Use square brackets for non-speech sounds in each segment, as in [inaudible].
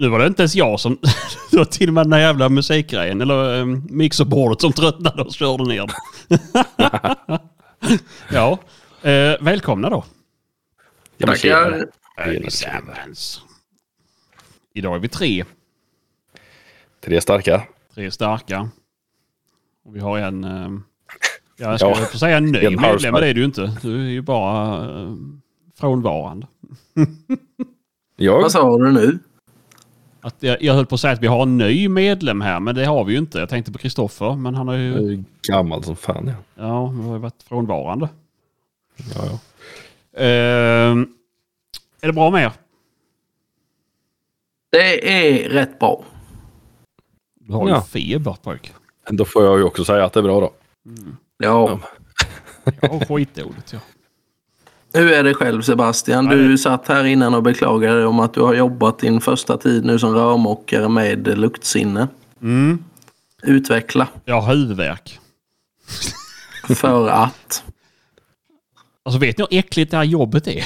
Nu var det inte ens jag som... [laughs] Det var till och med den här jävla musikgrejen, eller um, mixerbordet som tröttnade och körde ner [laughs] ja, eh, välkomna då. Tackar. Idag är vi tre. Tre starka. Tre starka. Och vi har en... Eh, jag ska Ja, få säga en ny en medlem, men det är du inte. Du är ju bara eh, frånvarande. [laughs] Jag? Vad sa du nu? Att jag, jag höll på att säga att vi har en ny medlem här, men det har vi ju inte. Jag tänkte på Kristoffer, men han har ju... Är gammal som fan ja. Ja, han har ju varit frånvarande. ja, ja. Ehm, är det bra med er? Det är rätt bra. Du har ju Ja. feber pojk. Då får jag ju också säga att det är bra då. Ja. Jag har skitdåligt ja. Hur är det själv Sebastian? Du satt här innan och beklagade dig om att du har jobbat din första tid nu som rörmokare med luktsinne. Mm. Utveckla. Jag har huvudvärk. För att. Alltså vet ni hur äckligt det här jobbet är?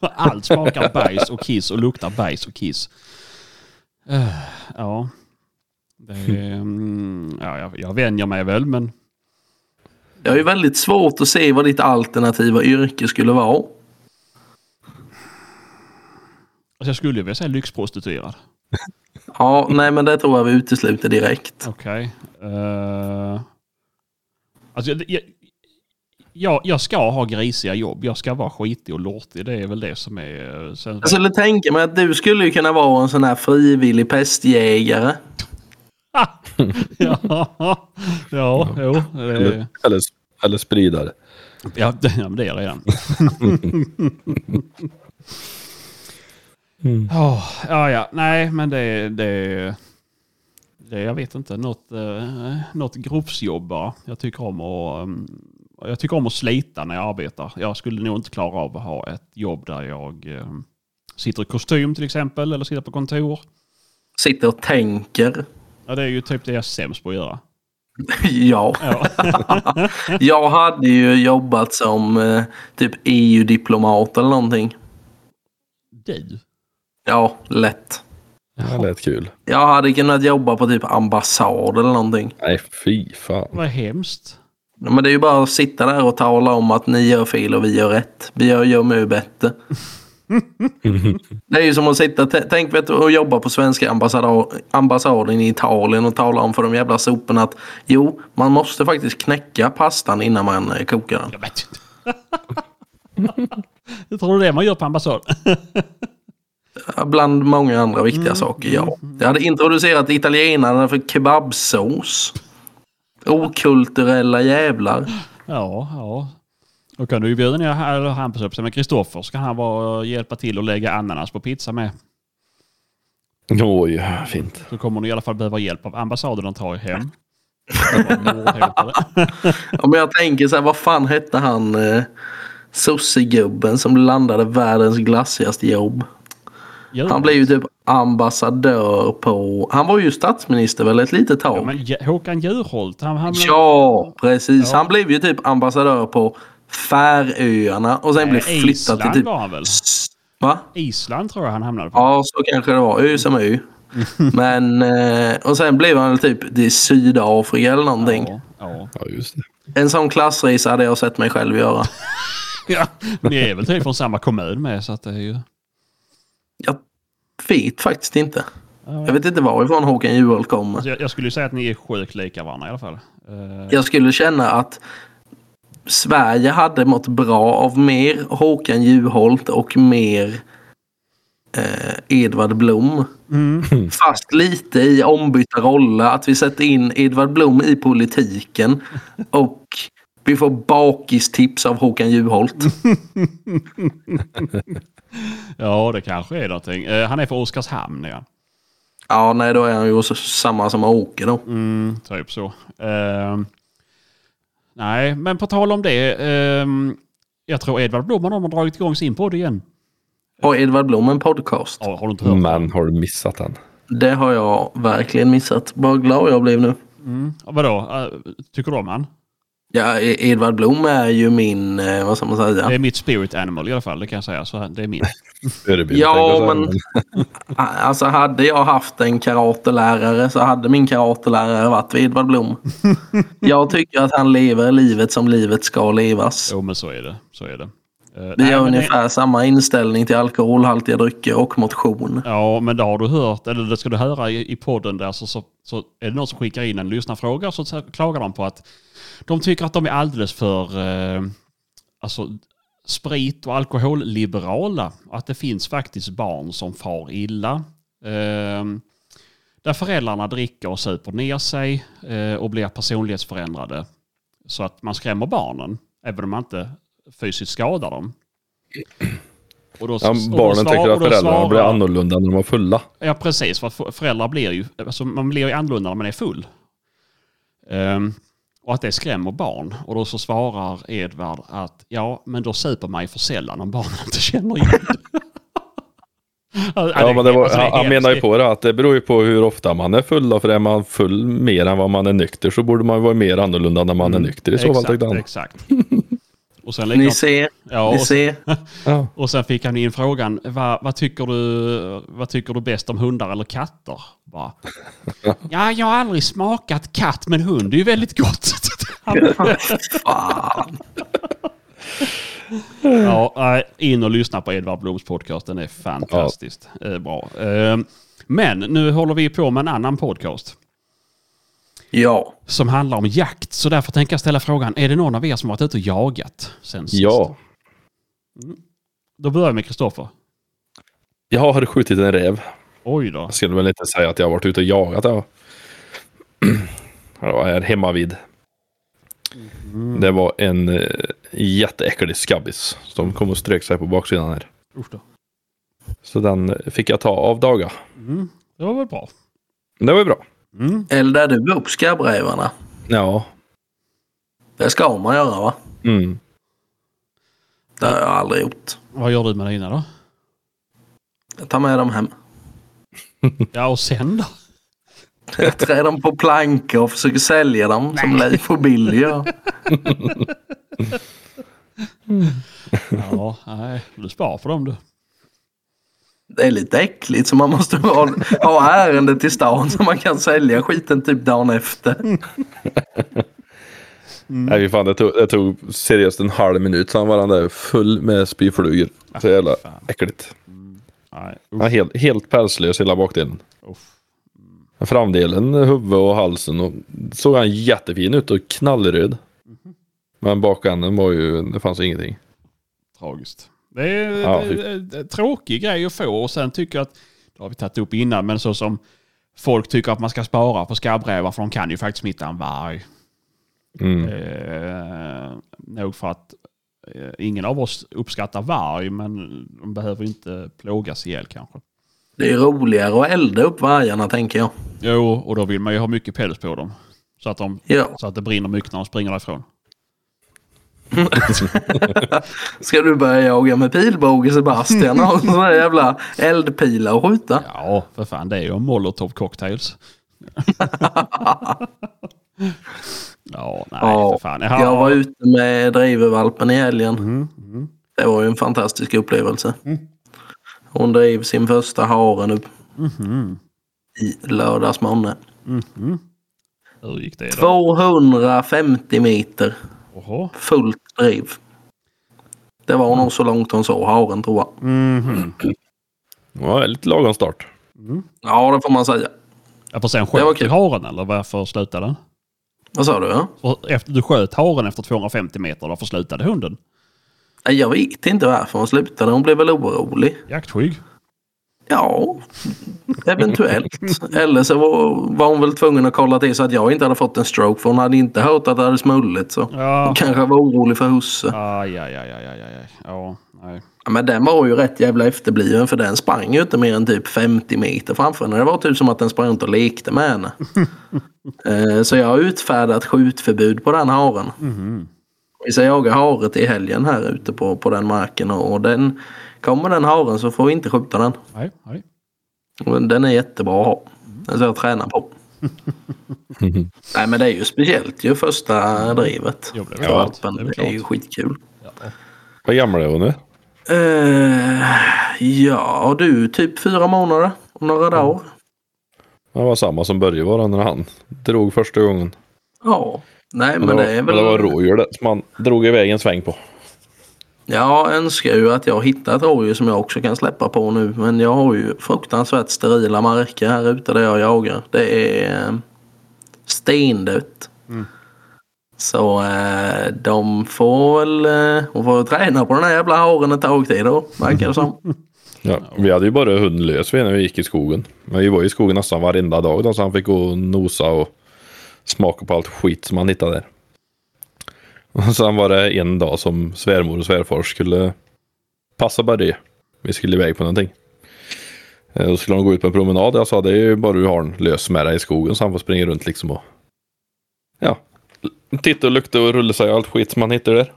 [laughs] Allt smakar bajs och kiss och luktar bajs och kiss. Eh, ja. Är, mm, ja jag, jag vänjer mig väl men Det är ju väldigt svårt att se vad ditt alternativa yrke skulle vara. alltså, jag skulle vilja säga lyxprostituerad. Ja, nej men det tror jag vi utesluter direkt. Okej. Eh, alltså jag, jag, jag, jag ska ha grisiga jobb. Jag ska vara skitig och lortig. Det är väl det som är... eh, Sen, Jag skulle tänka mig att du skulle ju kunna vara en sån här frivillig pestjägare. [laughs] ja, ja, jo. Det, Eller, eller, eller spridare. ja, det, [laughs] ja, men det är jag redan. Åh, ja, ja. Nej, men det, det, det jag vet inte. Något, eh, något gropsjobb bara. Jag tycker om att um, jag tycker om att slita när jag arbetar. Jag skulle nog inte klara av att ha ett jobb där jag eh, sitter i kostym till exempel eller sitter på kontor. Sitter och tänker. Ja, det är ju typ det jag är sämst på att göra. [laughs] Ja. Ja. [laughs] Jag hade ju jobbat som eh, typ EU-diplomat eller någonting. Du? Ja, lätt. Det lät kul. Jag hade kunnat jobba på typ ambassad eller någonting. Nej, fy fan. Vad hemskt. Ja, Men det är ju bara att sitta där och tala om att ni gör fel och vi gör rätt. Vi gör, gör mycket bättre. [laughs] Det är ju som att sitta, tänk vet du, och jobba på svenska ambassaden i Italien och tala om för de jävla soporna att jo, man måste faktiskt knäcka pastan innan man eh, kokar den. Jag vet inte. [laughs] Jag tror det är det man gör på ambassad. Bland många andra viktiga saker, ja. Jag hade introducerat italienarna för kebabsås. Okulturella jävlar. Ja, ja. Då kan du ju bjuda ner här- eller Hampus upp sig med Kristoffer så kan han vara, hjälpa till att lägga ananas på pizza med. Oj, fint. Så kommer ni i alla fall behöva hjälp av ambassaden att ta er hem. Om [laughs] jag tänker så här, vad fan hette han eh, sossegubben som landade världens glassigaste jobb? Han blev ju typ ambassadör på... Han var ju statsminister väl ett litet Ja, tag? men J- Håkan Juholt, han, han Ja, precis. Ja. Han blev ju typ ambassadör på Färöarna och sen blev flyttad till Island typ... var han väl? Va? Island tror jag han hamnade på. Ja, så kanske det var. Ö som Ö. [laughs] Men... Eh, och sen blev han väl typ till Sydafrika eller någonting. Ja, ja. Ja, just det. En sån klassresa hade jag sett mig själv göra. [laughs] ja. Ni är väl typ från samma kommun med så att det är ju... Jag vet faktiskt inte. Ja. Jag vet inte varifrån Håkan Juholt kommer. Jag, jag skulle ju säga att ni är sjukt lika varandra i alla fall. Eh, Jag skulle känna att Sverige hade mått bra av mer Håkan Juholt och mer eh, Edvard Blom. mm. [laughs] Fast lite i ombytta roller. Att vi sätter in Edvard Blom i politiken [laughs] och vi får bakistips av Håkan Juholt. [laughs] Ja, det kanske är någonting. Eh, han är från Oskarshamn, ja. Ja, nej då är han ju samma som Åke då. Mm, typ så. Ehm, nej, men på tal om det. ehm, jag tror Edvard Blom har dragit igång sin podd igen. Och Edvard Blom en podcast. Ja, har du inte hört? Men har du missat den? Det har jag verkligen missat. Vad glad jag blev nu. Mm. Vadå? Eh, tycker du om han? Ja, E- Edvard Blom är ju min, eh, vad ska man Det säga? är mitt spirit animal i alla fall, det kan jag säga. Så det är min. [laughs] Ja, men-. [laughs] Alltså hade jag haft en karatelärare så hade min karatelärare varit Edvard Blom. [laughs] Jag tycker att han lever livet som livet ska levas. Jo, men så är det. Så är det. Eh, Vi nej, har men det- ungefär samma inställning till alkoholhaltiga drycker och motion. Ja, men det har du hört, eller det ska du höra i, i podden där, så, så, så är det någon som skickar in en lyssnarfråga så klagar de på att de tycker att de är alldeles för eh, alltså, sprit och alkoholliberala. Att det finns faktiskt barn som far illa. Eh, där föräldrarna dricker och super ner sig eh, och blir personlighetsförändrade. Så att man skrämmer barnen, även om man inte fysiskt skadar dem. Och då, Ja, och då barnen svar- tycker att föräldrarna blir svarar- annorlunda när de är fulla. Ja, precis. För föräldrar blir ju, alltså man blir ju annorlunda när man är full. Ehm, och att det skrämmer barn. Och då så svarar Edvard att ja, men då super man ju för sällan om barnen [laughs] inte känner igen det. [laughs] Ja, men det var, alltså, han, menar ju på det att det beror ju på hur ofta man är full. Då, för är man full mer än vad man är nykter så borde man vara mer annorlunda när man är nykter i så fall han. Exakt. [laughs] Och sen, Ni ser, ja, ni och, ser. [laughs] Ja. och sen fick han in frågan, vad, vad, tycker du, vad tycker du bäst om hundar eller katter? Bara, [laughs] ja, jag har aldrig smakat katt, men hund är ju väldigt gott. [laughs] Fan. Ja, in och lyssna på Edvard Bloms podcast. Den är fantastiskt eh, bra. Eh, Men nu håller vi på med en annan podcast Ja. som handlar om jakt. Så därför tänker jag ställa frågan, är det någon av er som varit ute och jagat sen sist? ja, Då börjar jag med Kristoffer. jag har skjutit en räv. Oj då. Jag skulle väl inte säga att jag har varit ute och jagat. Ja. Jag var här hemma vid. Det var en eh, jätteäcklig skabbis som kom och strök sig på baksidan här. Usch då. Så den fick jag ta av daga. Mm. Det var väl bra. Det var bra. Mm. Eldar du upp skabbrävarna? Ja. Det ska man göra va? Mm. Det har jag aldrig gjort. Vad gör du med dina då? Jag tar med dem hem. [laughs] Ja, och sen då? Jag trär dem på plankor och försöker sälja dem som Leif och Billy gör. [laughs] [laughs] Ja, nej, du sparar för dem du. Det är lite äckligt så man måste ha, ha ärende till stan så man kan sälja skiten typ dagen efter. Nej, fy fan, det tog, det tog seriöst en halv minut så han var den där full med spyflugor. Så jävla fan. äckligt. Nej, Han var helt, helt pälslös hela bakdelen. usch. Framdelen, huvud och halsen och såg han jättefin ut och knallröd. Men bakänden var ju, det fanns ingenting. Tragiskt. Det är, Ja, en tråkig grej att få och sen tycker jag att, det har vi tagit upp innan, men så som folk tycker att man ska spara på skabbrävar för de kan ju faktiskt smitta en varg. Mm. Eh, nog för att eh, ingen av oss uppskattar varg, men de behöver inte plågas ihjäl kanske. Det är roligare att elda upp vargarna tänker jag. Jo, och då vill man ju ha mycket päls på dem. Så att, de, Ja. så att det brinner mycket när de springer därifrån. [laughs] Ska du börja jaga med pilbåge Sebastian [laughs] och sådana jävla eldpilar och skjuta? Ja, för fan det är ju molotov cocktails. [laughs] ja, nej Ja, för fan. Jag var ute med drivervalpen i helgen. Mm, mm. Det var ju en fantastisk upplevelse. Mm. Hon drev sin första hare nu Mhm, i lördags morgon. mhm. Hur gick det då? 250 meter Oho. fullt driv. Det var nog så långt hon såg haren tror jag. Mhm. Ja, lite lagom start. Ja det får man säga. Ja, för sen sköt du haren eller varför slutade den? Vad sa du? Ja? Och Efter, du sköt haren efter 250 meter, varför slutade hunden? Jag vet inte varför hon slutade. Hon blev väl orolig. Jaktskygg? Ja, eventuellt. Eller så var, var hon väl tvungen att kolla till så att jag inte hade fått en stroke. För hon hade inte hört att det hade smullit. Så Ja. hon kanske var orolig för husse. Aj, aj, aj, aj, aj. Ja, nej. Ja, men den var ju rätt jävla efterbliven för den sprang ju inte mer än typ 50 meter framför henne. Det var typ som att den sprang runt och lekte med henne. [laughs] Eh, så jag har utfärdat skjutförbud på den haren. Mhm. Vi ska jaga hare till helgen här ute på, på den marken och den kommer den haren så får vi inte skjuta den. Nej, nej. Den är jättebra att ha. Den ska jag träna på. [laughs] Nej men det är ju speciellt ju första drivet. Jo, det är Ja, Det är väl det är ju skitkul. Vad gammal är hon nu? Uh, ja du, typ fyra månader. Om några dagar. Det var samma som Börje var när han drog första gången. Ja. Nej Men men det, det är var, väl... det var rådjur det som han drog iväg en sväng på. Jag önskar ju att jag hittar ett rådjur som jag också kan släppa på nu. Men jag har ju fruktansvärt sterila marker här ute där jag jagar. Det är eh, stendött. Så eh, de får väl eh, de får träna på den här jävla haren ett tag till då. Verkar det som. [laughs] Ja, vi hade ju bara hund lös när vi gick i skogen. Men vi var i skogen nästan varenda dag då, så han fick gå och nosa och smaka på allt skit som han hittade där. Och sen var det en dag som svärmor och svärfar skulle passa Börje. Vi skulle iväg på någonting. Eh, då skulle de gå ut på en promenad. Jag sa det är ju bara du har en lös med dig i skogen så han får springa runt liksom och ja, titta och lukta och rulla sig allt skit som han hittar där.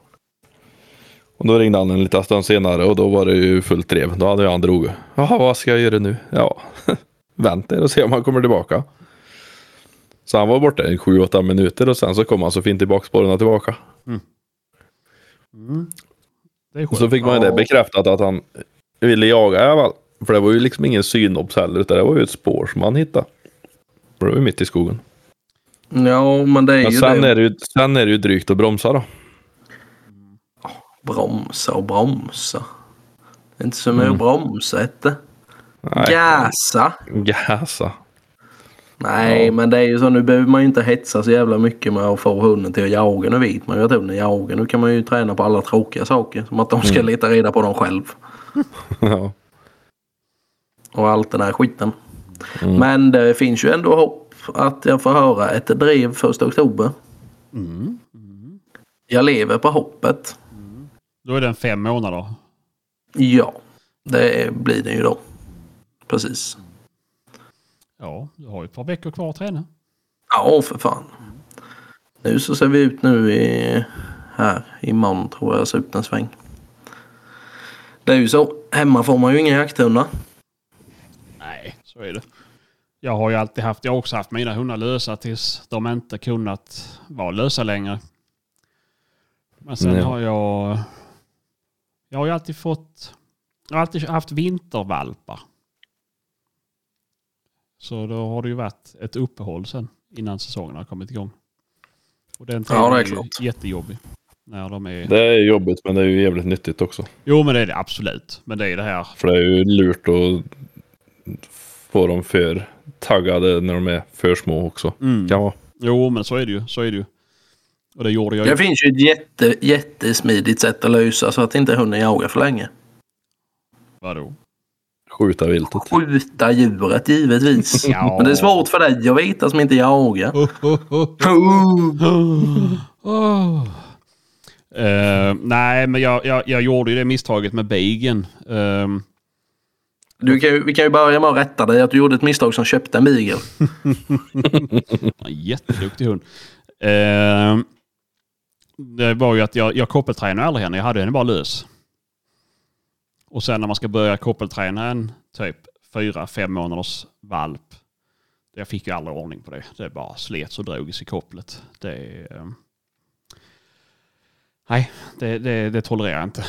Och då ringde han en liten stund senare och då var det ju fullt drev. Då hade han drog. Jaha, vad ska jag göra nu? Ja, [laughs] vänta och se om han kommer tillbaka. Så han var borta i 7-8 minuter och sen så kom han så fint tillbaka spåren tillbaka. Det är Och så fick man ju det bekräftat att han ville jaga i alla fall. För det var ju liksom ingen synobs heller utan det var ju ett spår som han hittade. För det var ju mitt i skogen. Ja men det är Men ju sen det. är, det ju, sen är det ju drygt att bromsa då. Bromsa och bromsa. Det är inte så mycket att bromsa inte. Nej, Gasa. Gasa. Nej, men det är ju så. Nu behöver man ju inte hetsa så jävla mycket med att få hunden till att jaga. Nu vet man ju att hunden jagar. Nu kan man ju träna på alla tråkiga saker. Som att de ska leta reda på dem själv. [laughs] ja. Och allt den här skiten. Men det finns ju ändå hopp att jag får höra ett drev första oktober. Jag lever på hoppet. Då är den fem månader. Ja, det blir det ju då. Precis. Ja, du har ju ett par veckor kvar att träna. Ja, för fan. Nu så ser vi ut nu i, här imorgon tror jag ser ut en sväng. Det är ju så. Hemma får man ju inga jakthundar. Nej, så är det. Jag har ju alltid haft, jag har också haft mina hundar lösa tills de inte kunnat vara lösa längre. Men sen Nej. har jag, jag har ju alltid fått, jag har alltid haft vintervalpar. Så då har det ju varit ett uppehåll sen innan säsongen har kommit igång. Och den Ja, det är ju klart. jättejobbig. När de är... Det är jobbigt men det är ju jävligt nyttigt också. Jo men det är det absolut. Men det är det här. För det är ju lurt att få dem för taggade när de är för små också. Mm. Kan vara. Jo men så är det ju. Så är det ju. Och det gjorde jag ju. Det finns ju ett jätte, jättesmidigt sätt att lösa så att inte hunden jagar för länge. Vadå? Skjuta viltet. Skjuta djuret givetvis. [laughs] Ja. Men det är svårt för dig att veta som inte jagar. Oh. [laughs] Eh, nej, men jag, jag, jag gjorde ju det misstaget med Bigen. Um, Du kan, ju- vi kan ju börja med att rätta dig att du gjorde ett misstag som köpte en beagle. [laughs] jätteduktig hund. Eh, det var ju att jag, jag koppeltränade aldrig henne. Jag hade henne bara lös. Och sen när man ska börja koppelträna en typ fyra, fem månaders valp. Jag fick ju aldrig ordning på det. Det bara slets och drogs i kopplet. Det, eh, nej, det, det, det tolererar jag inte.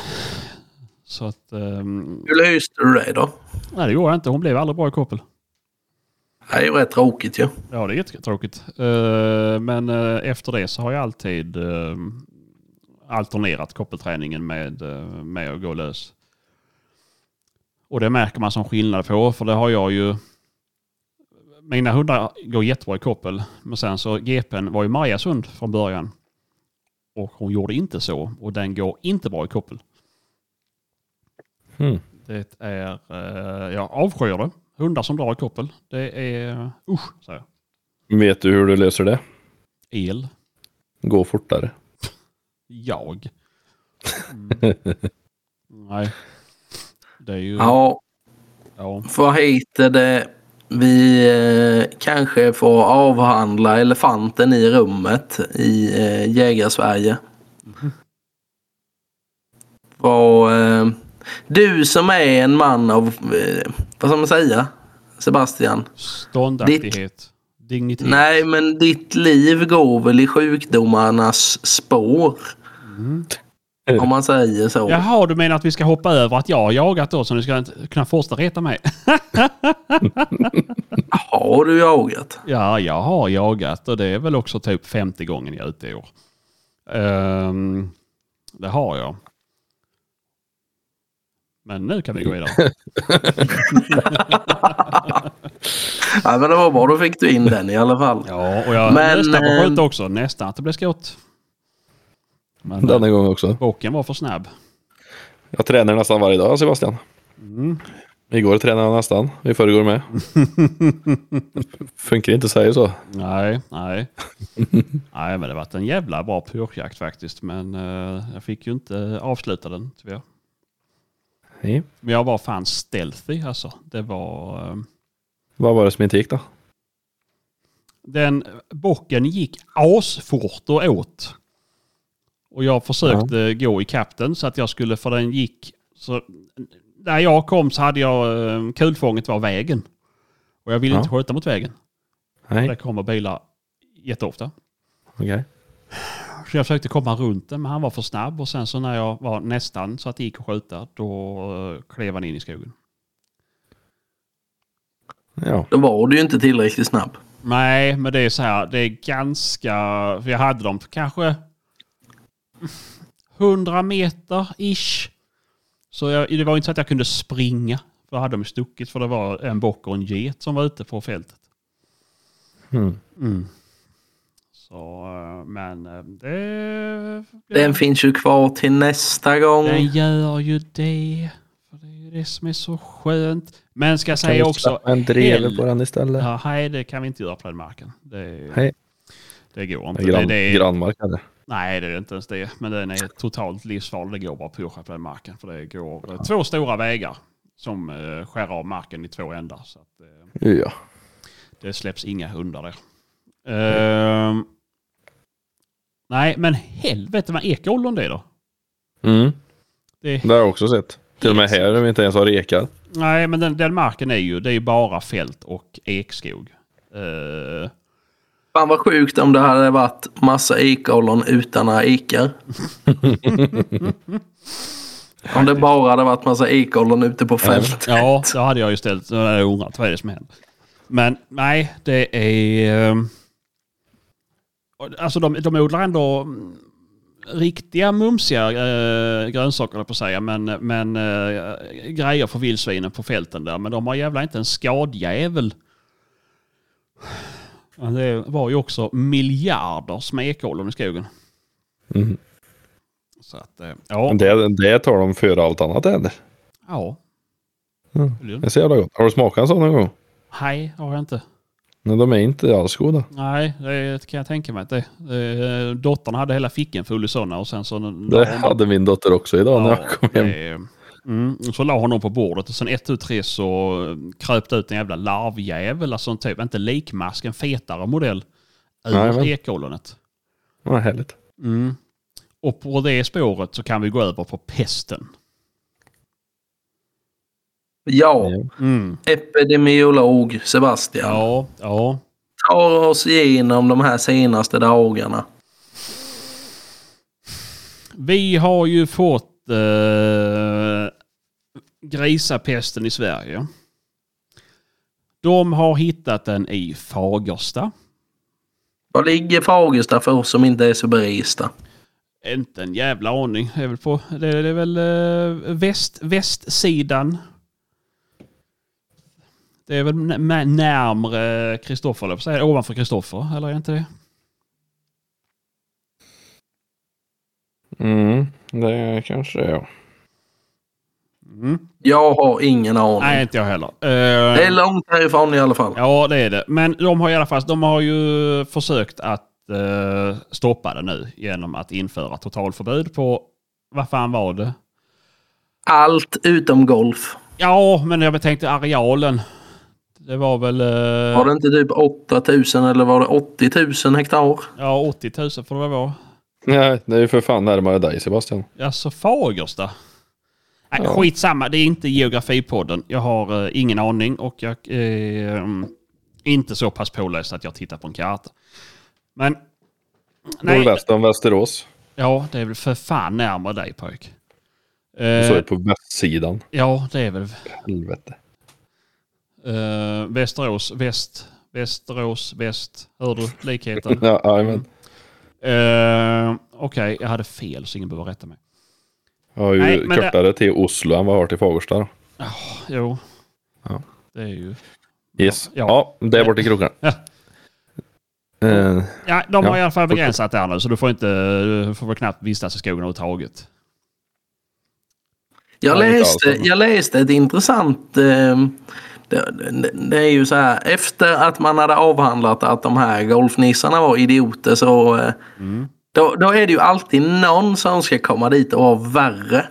Så att... ehm, Hur löste du det då? nej, det gjorde jag inte. Hon blev aldrig bra i koppel. Det är ju rätt tråkigt ju. Ja, det är jättetråkigt. Eh, Men eh, efter det så har jag alltid eh, alternerat koppelträningen med, eh, med att gå lös. Och det märker man som skillnad på, för det har jag ju... Mina hundar går jättebra i koppel, men sen så GPn var ju Majas hund från början. Och hon gjorde inte så, och den går inte bra i koppel. Mm. Det är... eh, Jag avskyr det. Hundar som drar i koppel. Det är... Usch, säger jag. Vet du hur du löser det? El. Gå fortare. Jag. Mm. [laughs] Nej. Ju... Ja, ja. vad heter det? Vi eh, kanske får avhandla elefanten i rummet i eh, Jägarsverige. [laughs] Vad, eh, du som är en man av, eh, vad ska man säga? Sebastian. Ståndaktighet. dignitet. Nej, men ditt liv går väl i sjukdomarnas spår. Om man säger så. Jaha, du menar att vi ska hoppa över att jag har jagat då så du ska inte kunna fortsätta reta mig? [laughs] Har du jagat? ja, jag har jagat och det är väl också typ 50 gånger jag är ute i år. Ehm, det har jag. Men nu kan vi gå vidare. [laughs] Ja, men det var bra, då fick du in den i alla fall. Ja, och jag Men, nästan på eh, skjuta också. Nästan att det blev skott. Men Denna eh, gång också. bocken var för snabb. Jag tränar nästan varje dag Sebastian. Mm. Igår tränade jag nästan. I förrgår med. [laughs] Funkar inte säger så. Nej, nej. nej, men det varit en jävla bra purjakt faktiskt. Men eh, jag fick ju inte avsluta den tyvärr. Nej. Men jag var fan stealthy alltså. Det var... eh, Vad var det som inte gick då? den bocken gick asfort och åt. Och jag försökte gå i kapten så att jag skulle, för den gick... Så, när jag kom så hade jag... eh, Kulfånget var vägen. Och jag ville Ja. inte skjuta mot vägen. Nej, Där kommer bilar jätteofta. okej. Så jag försökte komma runt den men han var för snabb och sen så när jag var nästan så att det gick att skjuta då eh, klev han in i skogen. Ja. Då var du ju inte tillräckligt snabb. Nej, men det är så här, det är ganska... För jag hade dem kanske 100 meter ish. Så jag, det var inte så att jag kunde springa. För då hade de stuckit för det var en bock och en get som var ute på fältet. Mm. Mm. Så, eh, men eh, det... Den finns ju kvar till nästa gång. Den gör ju det. För det är ju det som är så skönt. Men ska jag Kan vi säga också... släppa en drever hell- på den istället? Ja, nej, det kan vi inte göra på den marken. Det, Nej. det går inte. Grann, det, det är, Grannmark eller? Nej, det är inte ens det. Men den är totalt livsfarlig. Det går bara att pusha på den marken. För det går eh, två stora vägar som eh, skär av marken i två ändar. Så att, eh, Ja. det släpps inga hundar där. Ehm, nej, men helvete vad ekollon det är då. Mm. Det, Det har jag också sett. Till och med här där vi inte ens har rekar. Nej, men den, den marken är ju, det är ju bara fält och ekskog. Fan vad sjukt om det hade varit massa ekollon utan några ekar. om det bara hade varit massa ekollon ute på fältet. ja, då hade jag ju ställt jag undrat vad är det som händer. Men nej, det är... eh, Alltså de, de odlar ändå mm, riktiga mumsiga eh, grönsaker, på säga, men, men eh, grejer för vildsvinen på fälten där. Men de har jävla inte en skadjävel. Ja, Det var ju också miljarders med ekollon i skogen. Mm. Så att, eh, ja. Det, det tar de före allt annat eller? Ja. Mm. Det så jävla gott. Har du smakat en sån någon gång? Nej, har jag inte. Men de är inte alls goda. Nej, det kan jag tänka mig. Eh, Dottern hade hela ficken full i sådana och sen så... Det hade min dotter också idag när jag kom hem. det- Mm, och så la hon dem på bordet och sen ett, tu, tre så eh, kröp ut en jävla larvjävel, alltså en typ, inte likmask, en fetare modell. Ur ekollonet. Ja, härligt. Mm. Och på det spåret så kan vi gå över på pesten. Ja, Ja. Mm. epidemiolog Sebastian. Ja, ja. Tar oss igenom de här senaste dagarna. Vi har ju fått eh, grisapesten i Sverige. De har hittat den i Fagersta. Var ligger Fagersta för oss som inte är så beresta? Inte en jävla aning. Det är väl, på, det är, det är väl eh, väst, västsidan. Det är väl närmre Kristoffer, ovanför Kristoffer, eller är det inte det? Mm, det kanske är ja. Mm. Jag har ingen aning. Nej, inte jag heller. Det är långt härifrån i alla fall. ja, det är det. Men de har i alla fall de har ju försökt att eh, stoppa det nu genom att införa totalförbud på, vad fan var det? Allt utom golf. Ja, men jag tänkte arealen. Det var väl... eh, Var det inte typ 8000 eller var det 80 000 hektar? Ja, 80 000 får det väl vara. Nej, det är ju för fan närmare dig Sebastian. Alltså Fagersta. Nej, Ja. Skitsamma, det är inte geografipodden. Jag har eh, ingen aning och jag... Eh, Inte så pass påläst att jag tittar på en karta. Men... Nej, Nordväst om Västerås. ja, det är väl för fan närmare dig pojk. Så är det på västsidan. ja, det är väl Helvete. eh, Västerås, väst, Västerås, väst. Hör du likheten? [laughs] Ja, jajamän. Eh, Okej, jag hade fel så ingen behöver rätta mig. Jag har ju Nej, men det- kortare till Oslo än vad jag har till Fagersta. då. Jo. Ja. Det är ju... Yes. Ja. Ja, det är bort i krokarna. Ja. Eh, Ja, de har Ja. i alla fall begränsat där nu så du får inte, du får väl knappt vistas i skogen överhuvudtaget. Jag läste, jag läste ett intressant... Eh, det, det, det är ju så här, efter att man hade avhandlat att de här golfnissarna var idioter så... Eh, då, då är det ju alltid någon som ska komma dit och vara värre.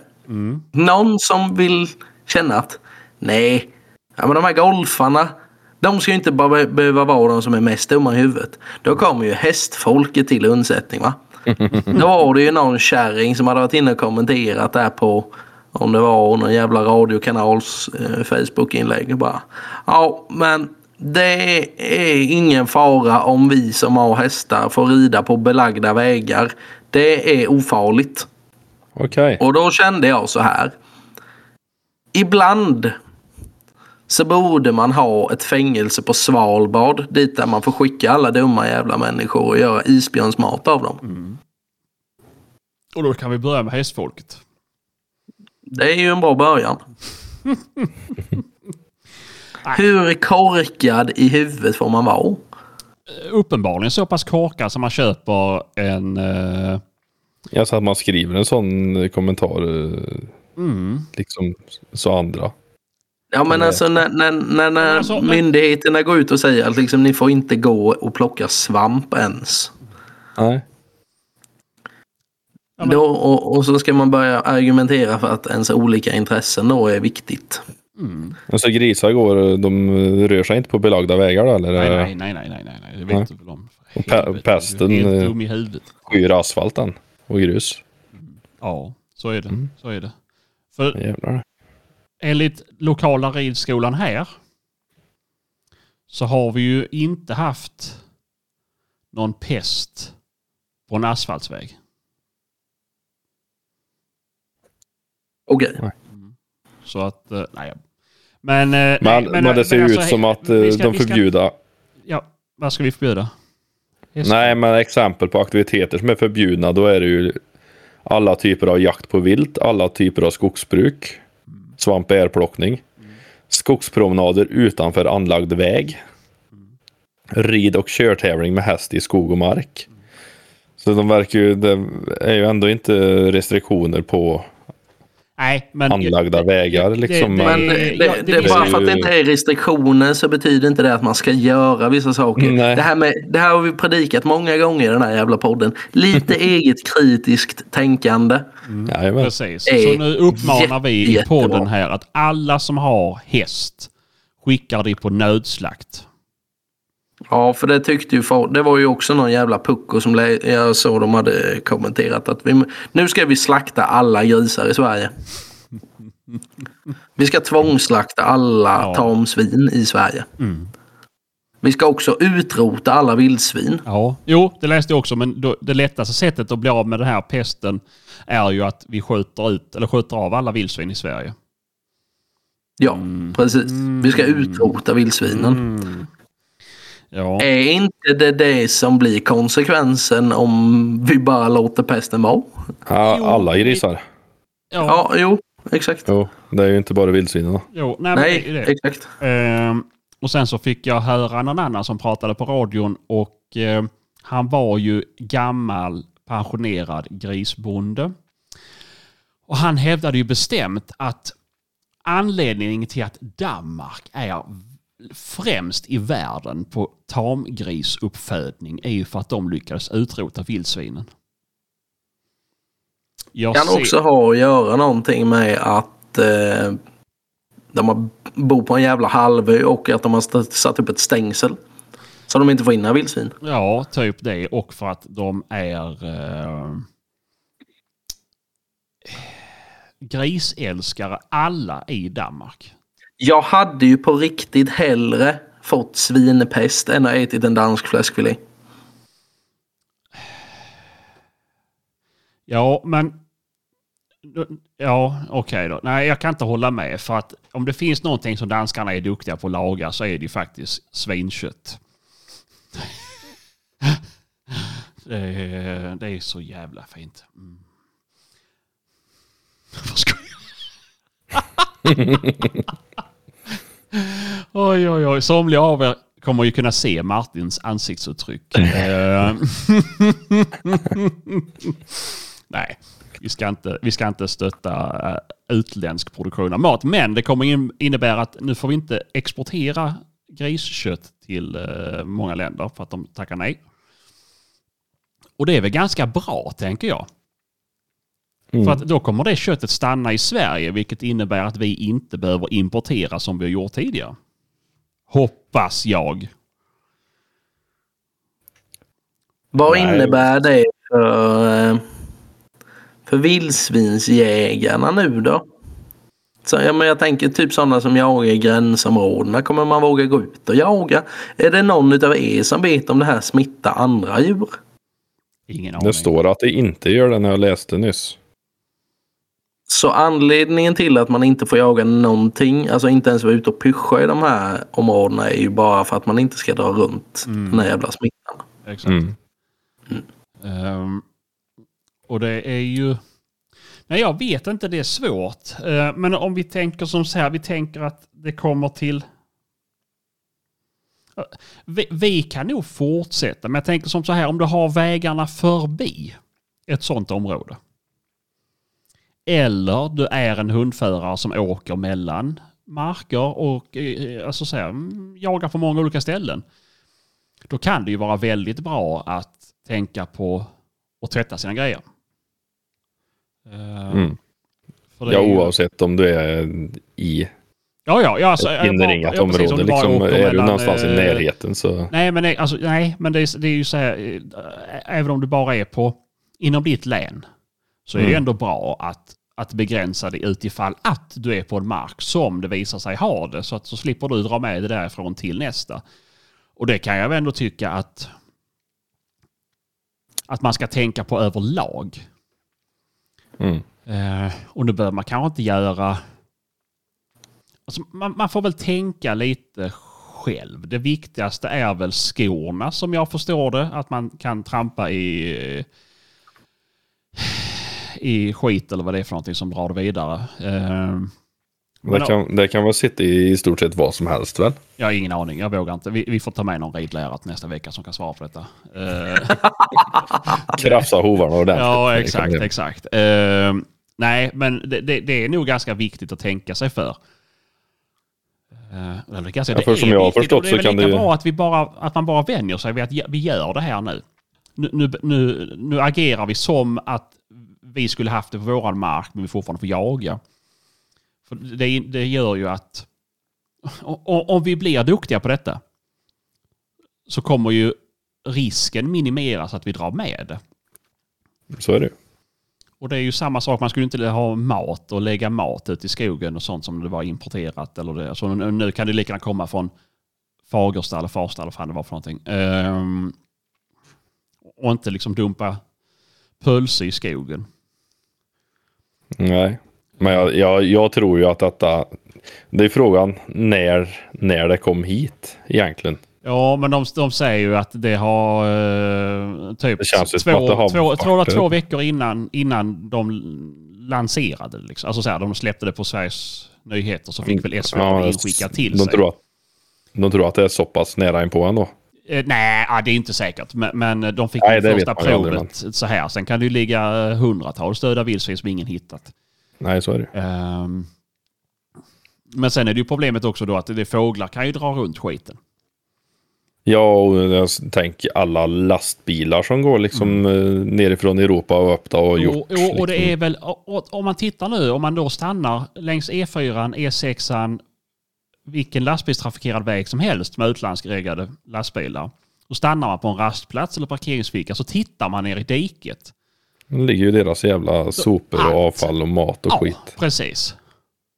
Någon som vill känna att nej, ja, men de här golfarna, de ska ju inte bara be- behöva vara de som är mest dumma i huvudet. Då kommer ju hästfolket till undsättning va. [laughs] Då var det ju någon kärring som hade varit inne och kommenterat där på om det var någon jävla radiokanals eh, Facebook-inlägg. Bara, ja, men det är ingen fara om vi som har hästar får rida på belagda vägar. Det är ofarligt. Okej. Och då kände jag så här. Ibland så borde man ha ett fängelse på Svalbard dit där man får skicka alla dumma jävla människor och göra isbjörnsmat av dem. Och då kan vi börja med hästfolket. Det är ju en bra början. [laughs] Hur korkad i huvudet får man vara? Uppenbarligen så pass korkad som man köper en... eh, Jag sa att man skriver en sån kommentar. eh, mm, Liksom så andra. Ja men alltså när, när, när, när alltså, men- myndigheterna går ut och säger att liksom, ni får inte gå och plocka svamp ens. Nej. Ja, Då, och, och så ska man börja argumentera för att ens olika intressen då är viktigt. Mm. Alltså grisar går, de rör sig inte på belagda vägar då, eller? Nej, nej, nej, nej, nej, nej. Det vet Nej. väl om. Och pe- pesten, eh, dum i huvudet. Skyr asfalten och grus. Ja, så är det. Mm. Så är det. För Jävlar. enligt lokala ridskolan här så har vi ju inte haft någon pest på en asfaltsväg. Okej. Så att, eh, nej. Men, eh, Men, nej, men, det ser men ut alltså, som att vi eh, ska- de vi ska- förbjuder. Ja, vad ska vi förbjuda? Häst- Nej, men exempel på aktiviteter som är förbjudna, då är det ju alla typer av jakt på vilt, alla typer av skogsbruk, svamp och ärplockning, skogspromenader utanför anlagd väg, rid och körtävling med häst i skog och mark. Så de verkar ju, det är ju ändå inte restriktioner på Nej, men... anlagda vägar liksom. det- Men men- det, det, ja, det det, finns bara för att det inte är restriktioner så betyder inte det att man ska göra vissa saker. Nej. Det här, med, det här har vi predikat många gånger i den här jävla podden. Lite [laughs] eget kritiskt tänkande. Jajamän. Precis. är Så nu uppmanar vi i podden här att alla som har häst skickar det på nödslakt. Ja, för det tyckte ju folk. Det var ju också någon jävla pucko som jag såg de hade kommenterat att vi, nu ska vi slakta alla grisar i Sverige. Vi ska tvångsslakta alla Ja. tamsvin i Sverige. Vi ska också utrota alla vildsvin. Ja, jo, det läste jag också, men då, det lättaste sättet att bli av med den här pesten är ju att vi skjuter ut, eller skjuter av alla vildsvin i Sverige. Ja, precis. Vi ska utrota vildsvinen. Mm. Ja, Är inte det det som blir konsekvensen om vi bara låter pesten vara? Ja, alla grisar. ja, Ja, jo, exakt. Jo, det är ju inte bara vildsvinen. jo, nej, men det är ju Nej, det. exakt. Ehm, och sen så fick jag höra någon annan som pratade på radion och ehm, han var ju gammal pensionerad grisbonde. Och han hävdade ju bestämt att anledningen till att Danmark är främst i världen på tamgrisuppfödning är ju för att de lyckades utrota vildsvinen. Jag kan ser- också ha att göra någonting med att eh, de bor på en jävla halvö och att de har satt upp ett stängsel. Så de inte får in några vildsvin. Ja, typ det. Och för att de är eh, [sighs] grisälskare alla i Danmark. Jag hade ju på riktigt hellre fått svinpest än att ha ätit en dansk fläskfilé. Ja, men... Ja, okej då. Nej, jag kan inte hålla med. För att om det finns någonting som danskarna är duktiga på att laga så är det ju faktiskt svinkött. [laughs] Det är, det är så jävla fint. Mm. [laughs] Vad ska [laughs] oj, oj, oj. Somliga av er kommer ju kunna se Martins ansiktsuttryck. Eh, [laughs] Nej, vi ska inte, vi ska inte stötta eh, utländsk produktion av mat. Men det kommer in- innebära att nu får vi inte exportera griskött till eh, många länder för att de tackar nej. Och det är väl ganska bra, tänker jag. För att då kommer det köttet stanna i Sverige, vilket innebär att vi inte behöver importera som vi har gjort tidigare. Hoppas jag. Vad Nej. innebär det för, eh, för vildsvinsjägarna nu då? Så, ja, men jag tänker typ sådana som jagar i gränsområdena. Kommer man våga gå ut och jaga? Är det någon av er som vet om det här smittar andra djur? Ingen aning. Det står att det inte gör det när jag läste nyss. Så anledningen till att man inte får jaga någonting, alltså inte ens vara ute och pyscha i de här områdena är ju bara för att man inte ska dra runt den här jävla smittan. Exakt. Mm. Ehm, och det är ju... Nej, jag vet inte, det är svårt. Eh, men om vi tänker som så här, vi tänker att det kommer till... Eh, Vi, vi kan nog fortsätta, men jag tänker som så här, om du har vägarna förbi ett sånt område. Eller du är en hundförare som åker mellan marker och eh, alltså så här, mm, jagar på många olika ställen. Då kan det ju vara väldigt bra att tänka på att tvätta sina grejer. Eh, Mm. för Ja, oavsett om du är i Ja, ja, ja, alltså, ett inringat ja, precis, om område. du Liksom, är du mellan, någonstans i eh, närheten så... Nej, men, det- alltså, nej, men det, är, det är ju så här, eh, även om du bara är på inom ditt län så är det Mm. ändå bra att, att begränsa det utifall att du är på en mark som det visar sig ha det. Så att så slipper du dra med det därifrån till nästa. Och det kan jag väl ändå tycka att att man ska tänka på överlag. Mm. Eh, och nu behöver man kanske inte göra... Alltså, man, man får väl tänka lite själv. Det viktigaste är väl skorna som jag förstår det. Att man kan trampa i, i skit eller vad det är för någonting som drar det vidare. Eh, Det kan, det kan väl sitta i i stort sett vad som helst väl? jag har ingen aning, jag vågar inte. Vi, vi får ta med någon ridlärare nästa vecka som kan svara på detta. [laughs] Eh, Krafsa hovarna ordentligt. Ja, exakt, exakt. Eh, nej, men det, det, det är nog ganska viktigt att tänka sig för. Uh, eller ganska, Ja, för det som är jag har förstått det är så kan det ju- bra att, vi bara, att man bara vänjer sig vid att vi gör det här nu. Nu, nu, nu. nu agerar vi som att vi skulle haft det på våran mark men vi fortfarande får jaga. För det, det gör ju att o- o- om vi blir duktiga på detta så kommer ju risken minimeras att vi drar med det. Så är det. Och det är ju samma sak, man skulle inte ha mat och lägga mat ute i skogen och sånt som det var importerat. Eller det. Så nu, nu kan det lika gärna komma från Fagersta eller Farsta eller vad det var för någonting. Ehm, och inte liksom dumpa pölse i skogen. Nej. Men jag, jag, jag tror ju att detta... Det är frågan när, när det kom hit egentligen. Ja, men de, de säger ju att det har eh, typ Det två, det har två, två, två veckor innan, innan de lanserade det. Liksom. Alltså så här, de släppte det på Sveriges nyheter så fick väl SVT Ja, inskickat till de sig. Tror att, de tror att det är så pass nära inpå ändå. Eh, nej, det är inte säkert. Men, men de fick Nej, det första aldrig, provet så här. Sen kan det ju ligga eh, hundratals döda vildsvin som ingen hittat. Nej, så är det. Ehm, men sen är det ju problemet också då att det fåglar kan ju dra runt skiten. Ja, och jag tänker alla lastbilar som går liksom mm. nerifrån Europa och upp och gjort. Och, och, och det liksom. är väl, och, om man tittar nu, om man då stannar längs E E4, E6, vilken lastbilstrafikerad väg som helst med utlandsreggade lastbilar. Och stannar man på en rastplats eller parkeringsficka så tittar man ner i diket. Det ligger ju deras jävla sopor och allt. avfall och mat och ja, skit. precis.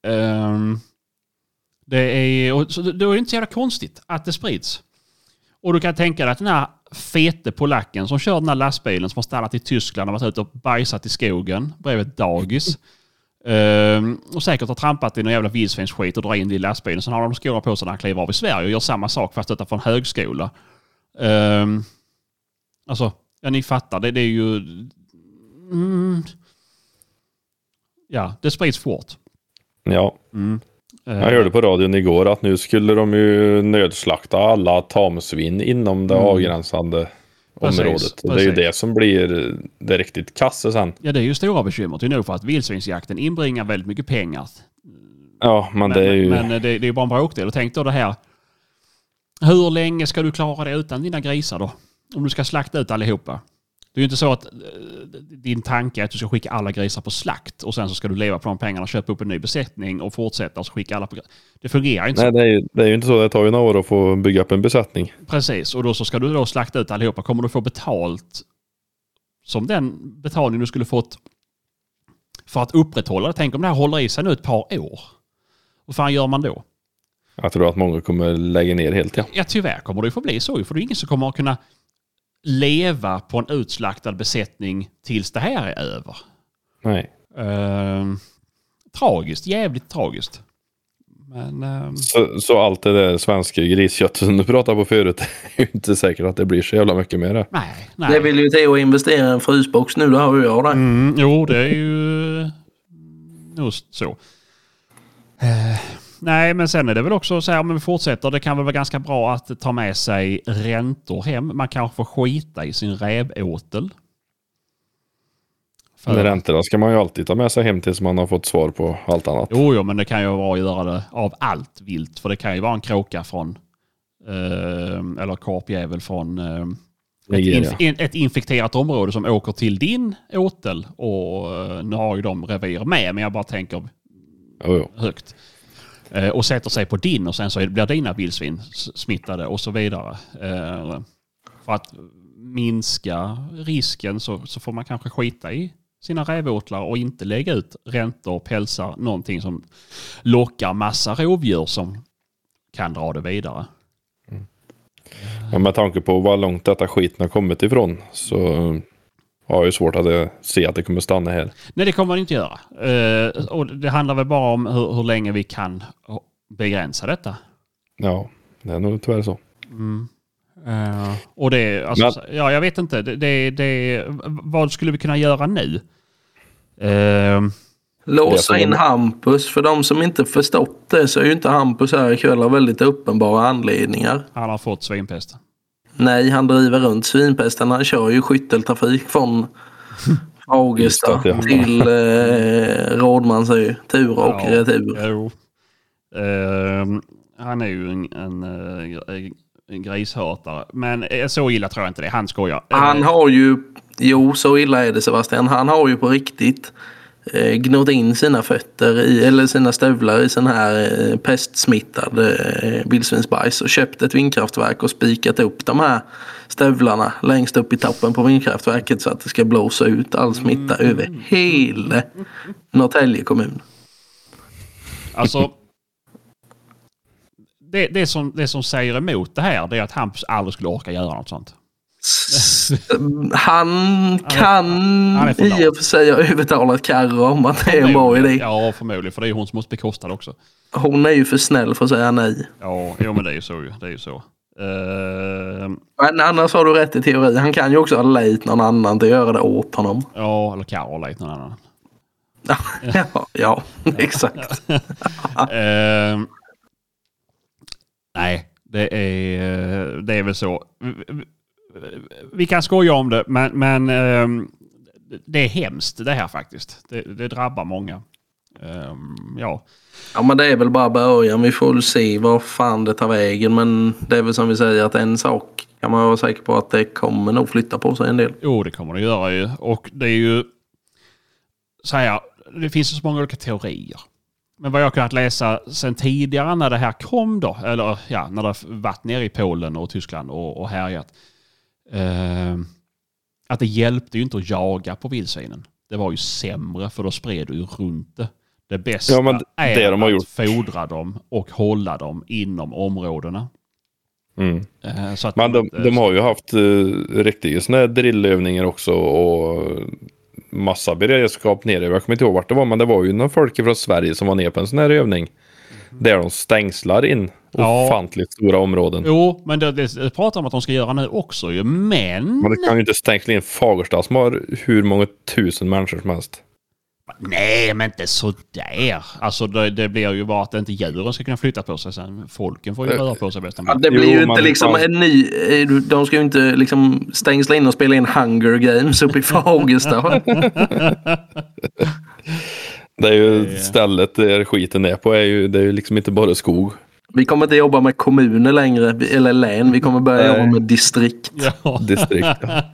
Ehm, Det är, och, så är inte så jävla konstigt att det sprids. Och du kan tänka dig att den här fete polacken som kör den här lastbilen som har stannat i Tyskland och varit ute och bajsat i skogen bredvid ett dagis. Ehm, och säkert har trampat i någon jävla vildsvinsskit och drar in det i lastbilen. Sen har de skorna på sig när han kliver av i Sverige och gör samma sak fast utanför en högskola. Um, alltså, ja ni fattar. Det, det är ju... Mm, ja, det sprids fort. Ja, Mm. jag hörde på radion igår att nu skulle de ju nödslakta alla tamsvin inom det Mm. avgränsande Precis, området. Och det är ju precis. det som blir det riktigt kasse sen. Ja, det är ju stora bekymmer. Det är nog för att vildsvinsjakten inbringar väldigt mycket pengar. Ja, men, Men, det är ju... men det, det är bara en bråkdel. Och tänk då det här. Hur länge ska du klara det utan dina grisar då? Om du ska slakta ut allihopa. Det är ju inte så att eh, din tanke är att du ska skicka alla grisar på slakt och sen så ska du leva på de pengarna, köpa upp en ny besättning och fortsätta och skicka alla på... Det fungerar inte Nej, så. det är, ju, det är ju inte så. Det tar ju några år att få bygga upp en besättning. Precis, och då så ska du då slakta ut allihopa. Kommer du få betalt som den betalning du skulle fått för att upprätthålla det? Tänk om det här håller i sig nu ett par år. Vad fan gör man då? Jag tror att många kommer lägga ner helt, ja. Ja, tyvärr kommer det ju få bli så. För det är ingen som kommer att kunna leva på en utslaktad besättning tills det här är över. Nej. Ehm, tragiskt, jävligt tragiskt. Men ehm, Så, så allt det där svenska grisköttet som du pratade på förut [laughs] är ju inte säkert att det blir så jävla mycket mer. det. nej, nej. Det vill ju till att investera i en frysbox nu, det har ju jag det. Mm, jo, det är ju nog så. Eh, nej, men sen är det väl också så här om vi fortsätter. Det kan väl vara ganska bra att ta med sig räntor hem. Man kanske får skita i sin rävåtel. För- Men räntorna ska man ju alltid ta med sig hem tills man har fått svar på allt annat. Jo, jo, men det kan ju vara att göra det av allt vilt. För det kan ju vara en kråka från, eh, eller korpjävel från eh, ett, inf- in, ett infekterat område som åker till din åtel. Och eh, nu har ju de revir med, men jag bara tänker jo. högt. Eh, och sätter sig på din och sen så blir dina vildsvin smittade och så vidare. Eh, för att minska risken så, så får man kanske skita i sina rävåtlar och inte lägga ut räntor och pälsar, någonting som lockar massa rovdjur som kan dra det vidare. Mm. Men med tanke på vad långt detta skiten har kommit ifrån så eh, har jag ju svårt att eh, se att det kommer stanna här. Nej, det kommer man inte göra. Eh, och det handlar väl bara om hur, hur länge vi kan begränsa detta. Ja, det är nog tyvärr så. Eh, och det, alltså, ja, jag vet inte. Det, det, det, vad skulle vi kunna göra nu? Det Låsa in Hampus. För de som inte förstått det så är ju inte Hampus här ikväll av väldigt uppenbara anledningar. han har fått svinpest. Nej, han driver runt svinpesten. Han kör ju skytteltrafik från [laughs] Just det, ja. till eh, Rådmansö. Tur och Ja, retur. Eh, han är ju en, en, eh, en grishörtare. Men eh, så illa tror jag inte det. Han skojar. Eh, Han har ju, jo så illa är det Sebastian, han har ju på riktigt eh, gnott in sina fötter i, eller sina stövlar i sån här eh, pestsmittad eh, vildsvinsbajs och köpt ett vindkraftverk och spikat upp de här stövlarna längst upp i toppen på vindkraftverket så att det ska blåsa ut all smitta över hela Norrtälje kommun. Alltså, det, det, som, det som säger emot det här det är att Hampus aldrig skulle orka göra något sånt. Han kan han är i och för sig ha övertalat Carro om att det är en bra idé. Ja, förmodligen. För det är hon som måste bekosta det också. Hon är ju för snäll för att säga nej. Ja, jo, men det är ju så. ju. Det är ju så. Eh, Men annars har du rätt i teori. Han kan ju också ha lejt någon annan till att göra det åt honom. ja, eller Caroline, någon annan. [laughs] Ja, ja exakt. [laughs] Eh, nej, det är, det är väl så. Vi kan skoja om det, men, men ehm, det är hemskt det här faktiskt. Det, det drabbar många. Ehm, ja. Ja men det är väl bara början. Vi får väl se vad fan det tar vägen. Men det är väl som vi säger att en sak kan man vara säker på att det kommer nog flytta på sig en del. Jo, det kommer det göra ju. Och det är ju... Så här, det finns ju så många olika teorier. Men vad jag kunnat läsa sen tidigare när det här kom då, eller ja, när det varit nere i Polen och Tyskland och, och härjat. Eh, att det hjälpte ju inte att jaga på vildsvinen. Det var ju sämre för då spred du ju runt det. Det bästa Ja, men är det de har att gjort. fodra dem och hålla dem inom områdena. Mm. Eh, Så att Men de, inte- de har ju haft uh, riktiga här drillövningar också och massa beredskap nere. Jag kommer inte ihåg vart det var, men det var ju några folk från Sverige som var nere på en sån här övning. Där de stängslar in Ja. ofantligt stora områden. Jo, men det, det, pratar de om att de ska göra nu också ju. Men... Men det kan ju inte stängsla in Fagersta som har hur många tusen människor som helst. Nej, men inte sådär. Alltså det, det blir ju bara att inte djuren ska kunna flytta på sig sen. Folken får ju röra på sig bäst Ja, det blir Jo, ju inte men- liksom ja. en ny... eh, De ska ju inte liksom stängsla in och spela in Hunger Games uppe i [laughs] Fagersta. [laughs] Det är ju Det- stället där skiten är på. Är ju, det är ju liksom inte bara skog. Vi kommer inte jobba med kommuner längre, eller län. Vi kommer börja Nej. jobba med distrikt. Ja. Distrikt. ja.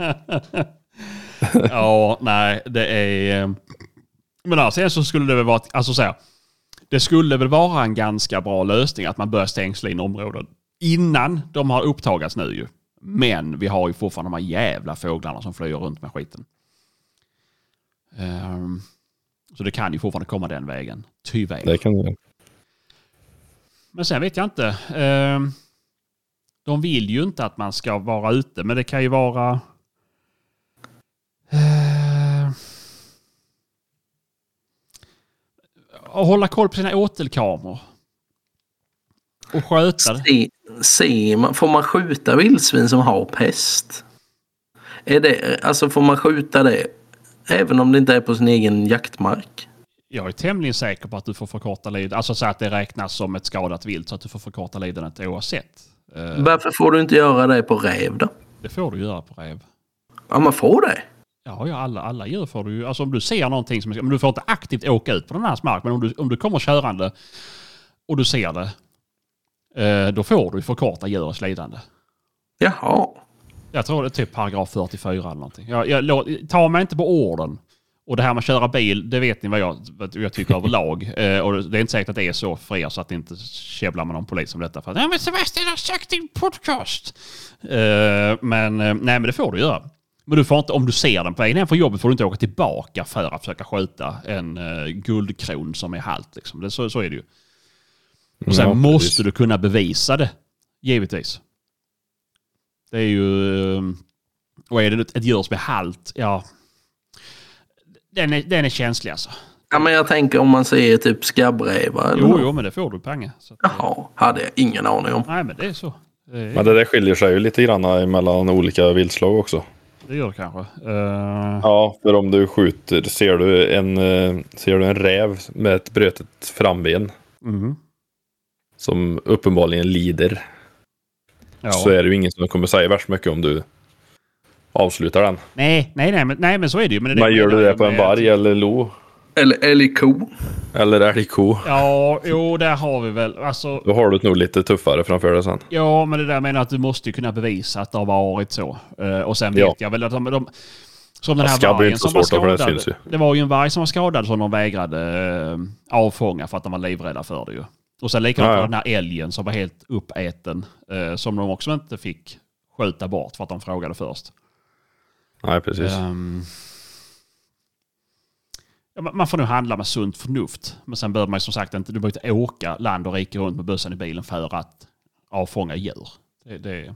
[laughs] ja, nej, det är... eh, Men alltså, så skulle det väl vara... Alltså så här, det skulle väl vara en ganska bra lösning att man börjar stängsla in områden innan de har upptagats nu ju. Men vi har ju fortfarande de här jävla fåglarna som flyger runt med skiten. Ehm, så det kan ju fortfarande komma den vägen. Tyvärr. Det kan du. Men sen vet jag inte. Ehm, de vill ju inte att man ska vara ute, men det kan ju vara... Uh, att hålla koll på sina åtelkameror. Och sköta det. Se, får man skjuta vildsvin som har pest? Är det, alltså får man skjuta det även om det inte är på sin egen jaktmark? Jag är tämligen säker på att du får förkorta lidandet. Alltså så att det räknas som ett skadat vilt så att du får förkorta lidandet oavsett. Eh, Varför får du inte göra det på räv då? det får du göra på räv. Ja, man får det. Ja, ja alla, alla djur får du ju. Alltså om du ser någonting som... Men du får inte aktivt åka ut på den här mark. Men om du, om du kommer körande och du ser det. Eh, då får du förkorta djurets lidande. Jaha. Jag tror det är typ paragraf 44 eller någonting. Jag, jag, ta mig inte på orden. Och det här med att köra bil, det vet ni vad jag, vad jag tycker överlag. [laughs] Eh, och det är inte säkert att det är så för er så att det inte käbblar med någon polis om detta. För att, nej men Sebastian har sagt din podcast. Eh, men eh, nej men det får du göra. Men du får inte, om du ser den på vägen hem från jobbet får du inte åka tillbaka för att försöka skjuta en uh, guldkron som är halt. Liksom. Det, så, så är det ju. Och sen Ja, måste precis. du kunna bevisa det. Givetvis. Det är ju... Och är det ett ett djur som är halt, ja... Den är, den är känslig alltså. Ja, men jag tänker om man ser typ skabbrävar eller Jo, något. jo, men det får du pange. Så att, Jaha, hade jag ingen aning om. nej, men det är så. Det, är, Men det där skiljer sig ju lite grann mellan olika viltslag också. det gör det kanske. Eh, Ja, för om du skjuter, ser du en, eh, ser du en räv med ett brutet framben mhm. som uppenbarligen lider. Ja. Så är det ju ingen som kommer säga värst mycket om du avslutar den. Nej, nej, nej, men, nej, men så är det ju. Men, det Men gör du det på en varg eller lo? Eller älgko. Eller älgko? Ja, jo, där har vi väl. Alltså, Då har du det nog lite tuffare framför dig sen. Ja, men det där menar jag att du måste ju kunna bevisa att det har varit så. Eh, och sen vet Ja. jag väl att de... de som den Ja, här är vargen som var det skadad. ju. Det var ju en varg som var skadad som de vägrade eh, avfånga för att de var livrädda för det ju. Och sen likadant Ja, ja. den här älgen som var helt uppäten. Eh, som de också inte fick skjuta bort för att de frågade först. Nej, precis. Ehm, ja, man- får nu handla med sunt förnuft. Men sen behöver man som sagt inte, du behöver inte åka land och rike runt med bössan i bilen för att avfånga djur. Det, det...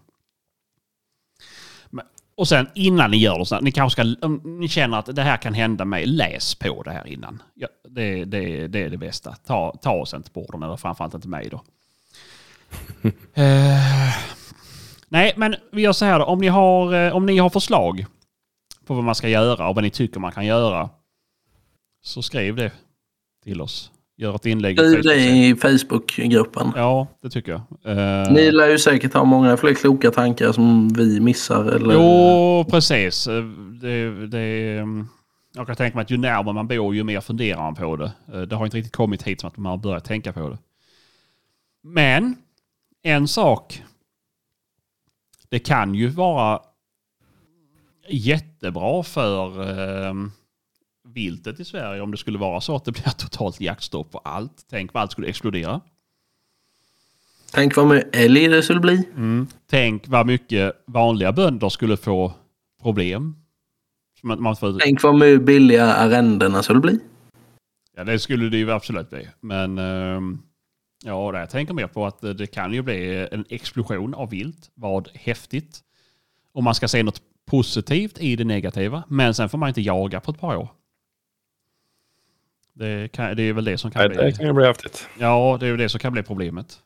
Och sen innan ni gör det, ni kanske ska, om ni känner att det här kan hända mig, läs på det här innan. Ja, det, det, det är det bästa. Ta, ta oss inte på orden, eller framförallt inte mig då. [laughs] Eh, nej, men vi gör så här då. Om ni, har, eh, om ni har förslag på vad man ska göra och vad ni tycker man kan göra. Så skriv det till oss. Gör ett inlägg. i Skriv det i Facebookgruppen. Ja, det tycker jag. Eh, Ni lär ju säkert ha många fler kloka tankar som vi missar. Eller... Jo, precis. Eh, Det, det, mm, jag kan tänka mig att ju närmare man bor ju mer funderar man på det. Eh, Det har inte riktigt kommit hit som att man har börjat tänka på det. Men en sak. Det kan ju vara jättebra för eh, viltet i Sverige om det skulle vara så att det blir [laughs] totalt jaktstopp på allt. Tänk vad allt skulle explodera. Tänk vad mycket älg det skulle bli. Tänk vad mycket vanliga bönder skulle få problem. Att man får, Tänk vad mycket billiga arrendena skulle bli. Ja, det skulle det ju absolut bli. Men ehm, ja, jag tänker mer på att eh, det kan ju bli en explosion av vilt. Vad häftigt. Om man ska se något positivt i det negativa. Men sen får man inte jaga på ett par år. Det, kan, det är väl det som kan Nej, bli... det kan ju bli häftigt. Ja, det är ju det som kan bli problemet.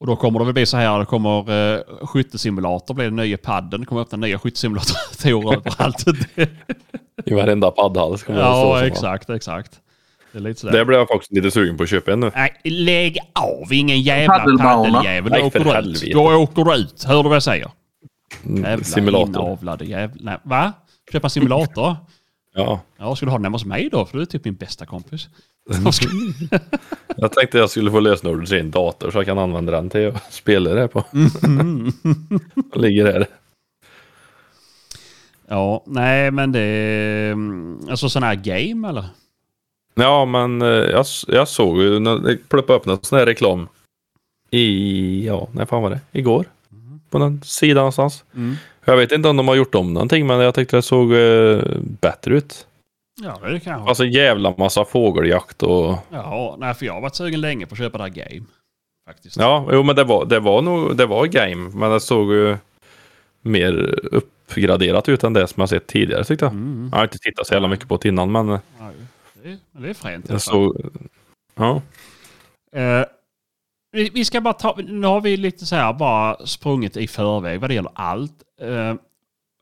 Och då kommer det väl bli så här, det kommer uh, skyttesimulator, blir det nya padden, det kommer öppna nya skyttesimulatorer [laughs] överallt. I varenda paddhall man ja, som exakt, exakt. Det är lite sådär. Det blir jag faktiskt lite sugen på att köpa en nu. Nej, lägg av, ingen jävla paddeljävel. Då åker du ut. Då åker du ut. Hör du vad jag säger? Mm, Jävla Simulator. inavlade jävla... Nej, va? Köpa simulator? Ja. Ja, ska du ha den hemma hos mig då? För du är typ min bästa kompis. [laughs] [laughs] Jag tänkte jag skulle få lösenordet till en dator så jag kan använda den till att spela det på. Mm. [laughs] Ligger här. Ja, nej men det är... mm, Alltså sån här game eller? Ja, men eh, jag, jag såg ju när det pluppade upp någon sån här reklam. I, ja, när fan var det? Igår. På någon sida någonstans. Mm. Jag vet inte om de har gjort om någonting, men jag tyckte det såg eh, bättre ut. Ja, det kan jag. Alltså jävla massa fågeljakt och... Ja, nej för jag har varit sugen länge på att köpa det här game. Faktiskt. Ja, jo men det var, det var nog, det var game, men det såg ju mer uppgraderat ut än det som jag sett tidigare tyckte jag. Mm. Jag har inte tittat så jävla mycket på det innan, men Ja, det, är, men det är fränt jag såg... Ja. Vi, vi ska bara ta, nu har vi lite så här bara sprungit i förväg vad det gäller allt. Eh,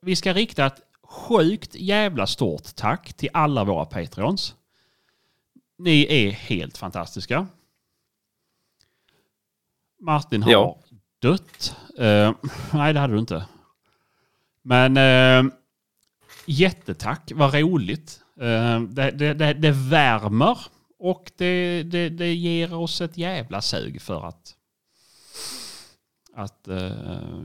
vi ska rikta ett sjukt jävla stort tack till alla våra Patreons. Ni är helt fantastiska. Martin har Ja. dött. Eh, nej, det hade du inte. Men eh, jättetack, vad roligt. Det, det, det, det värmer och det, det, det ger oss ett jävla sug för att, att eh,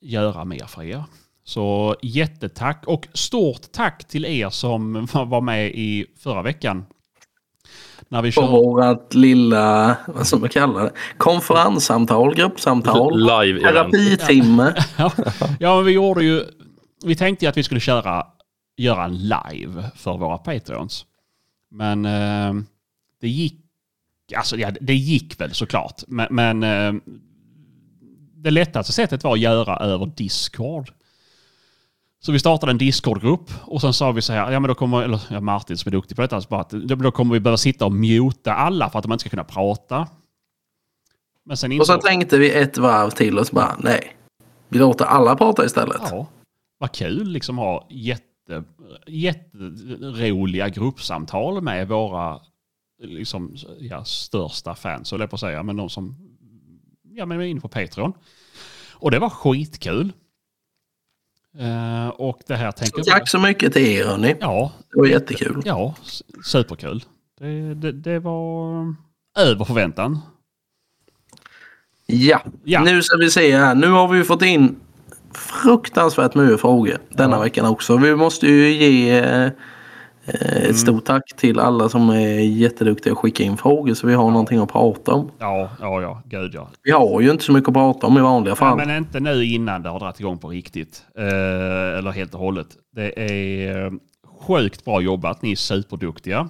göra mer för er. Så jättetack och stort tack till er som [laughs] var med i förra veckan. När vi På kör... vårat lilla, vad ska man kalla det, konferenssamtal, gruppsamtal, Live terapitimme. [laughs] Ja, ja, men vi gjorde ju... Vi tänkte ju att vi skulle köra, göra en live för våra Patreons. Men eh, det gick... Alltså ja, det gick väl såklart. Men, men eh, det lättaste sättet var att göra över Discord. Så vi startade en Discord-grupp och sen sa vi så här, ja men då kommer, eller ja, Martin som är duktig på detta, så bara att då kommer vi behöva sitta och muta alla för att de inte ska kunna prata. Men sen Och så tänkte vi ett varv till och så bara nej. Vi låter alla prata istället. Ja, vad kul liksom ha jätte, jätteroliga gruppsamtal med våra liksom, ja, största fans, jag på att säga, men de som men är inne på Patreon. Och det var skitkul. Eh, och det här tänker Tack så mycket till er hörni. Ja, Det var jättekul. ja, superkul. Det, det, det var över förväntan. Ja. Ja. nu ska vi se här. Nu har vi fått in fruktansvärt mycket frågor denna Ja. veckan också. Vi måste ju ge eh, Mm. ett stort tack till alla som är jätteduktiga att skicka in frågor så vi har någonting att prata om. Ja, ja, ja, gud ja. Vi har ju inte så mycket att prata om i vanliga Ja, fall. men inte nu innan det har dragit igång på riktigt. Eh, eller helt och hållet. Det är eh, sjukt bra jobbat. Ni är superduktiga.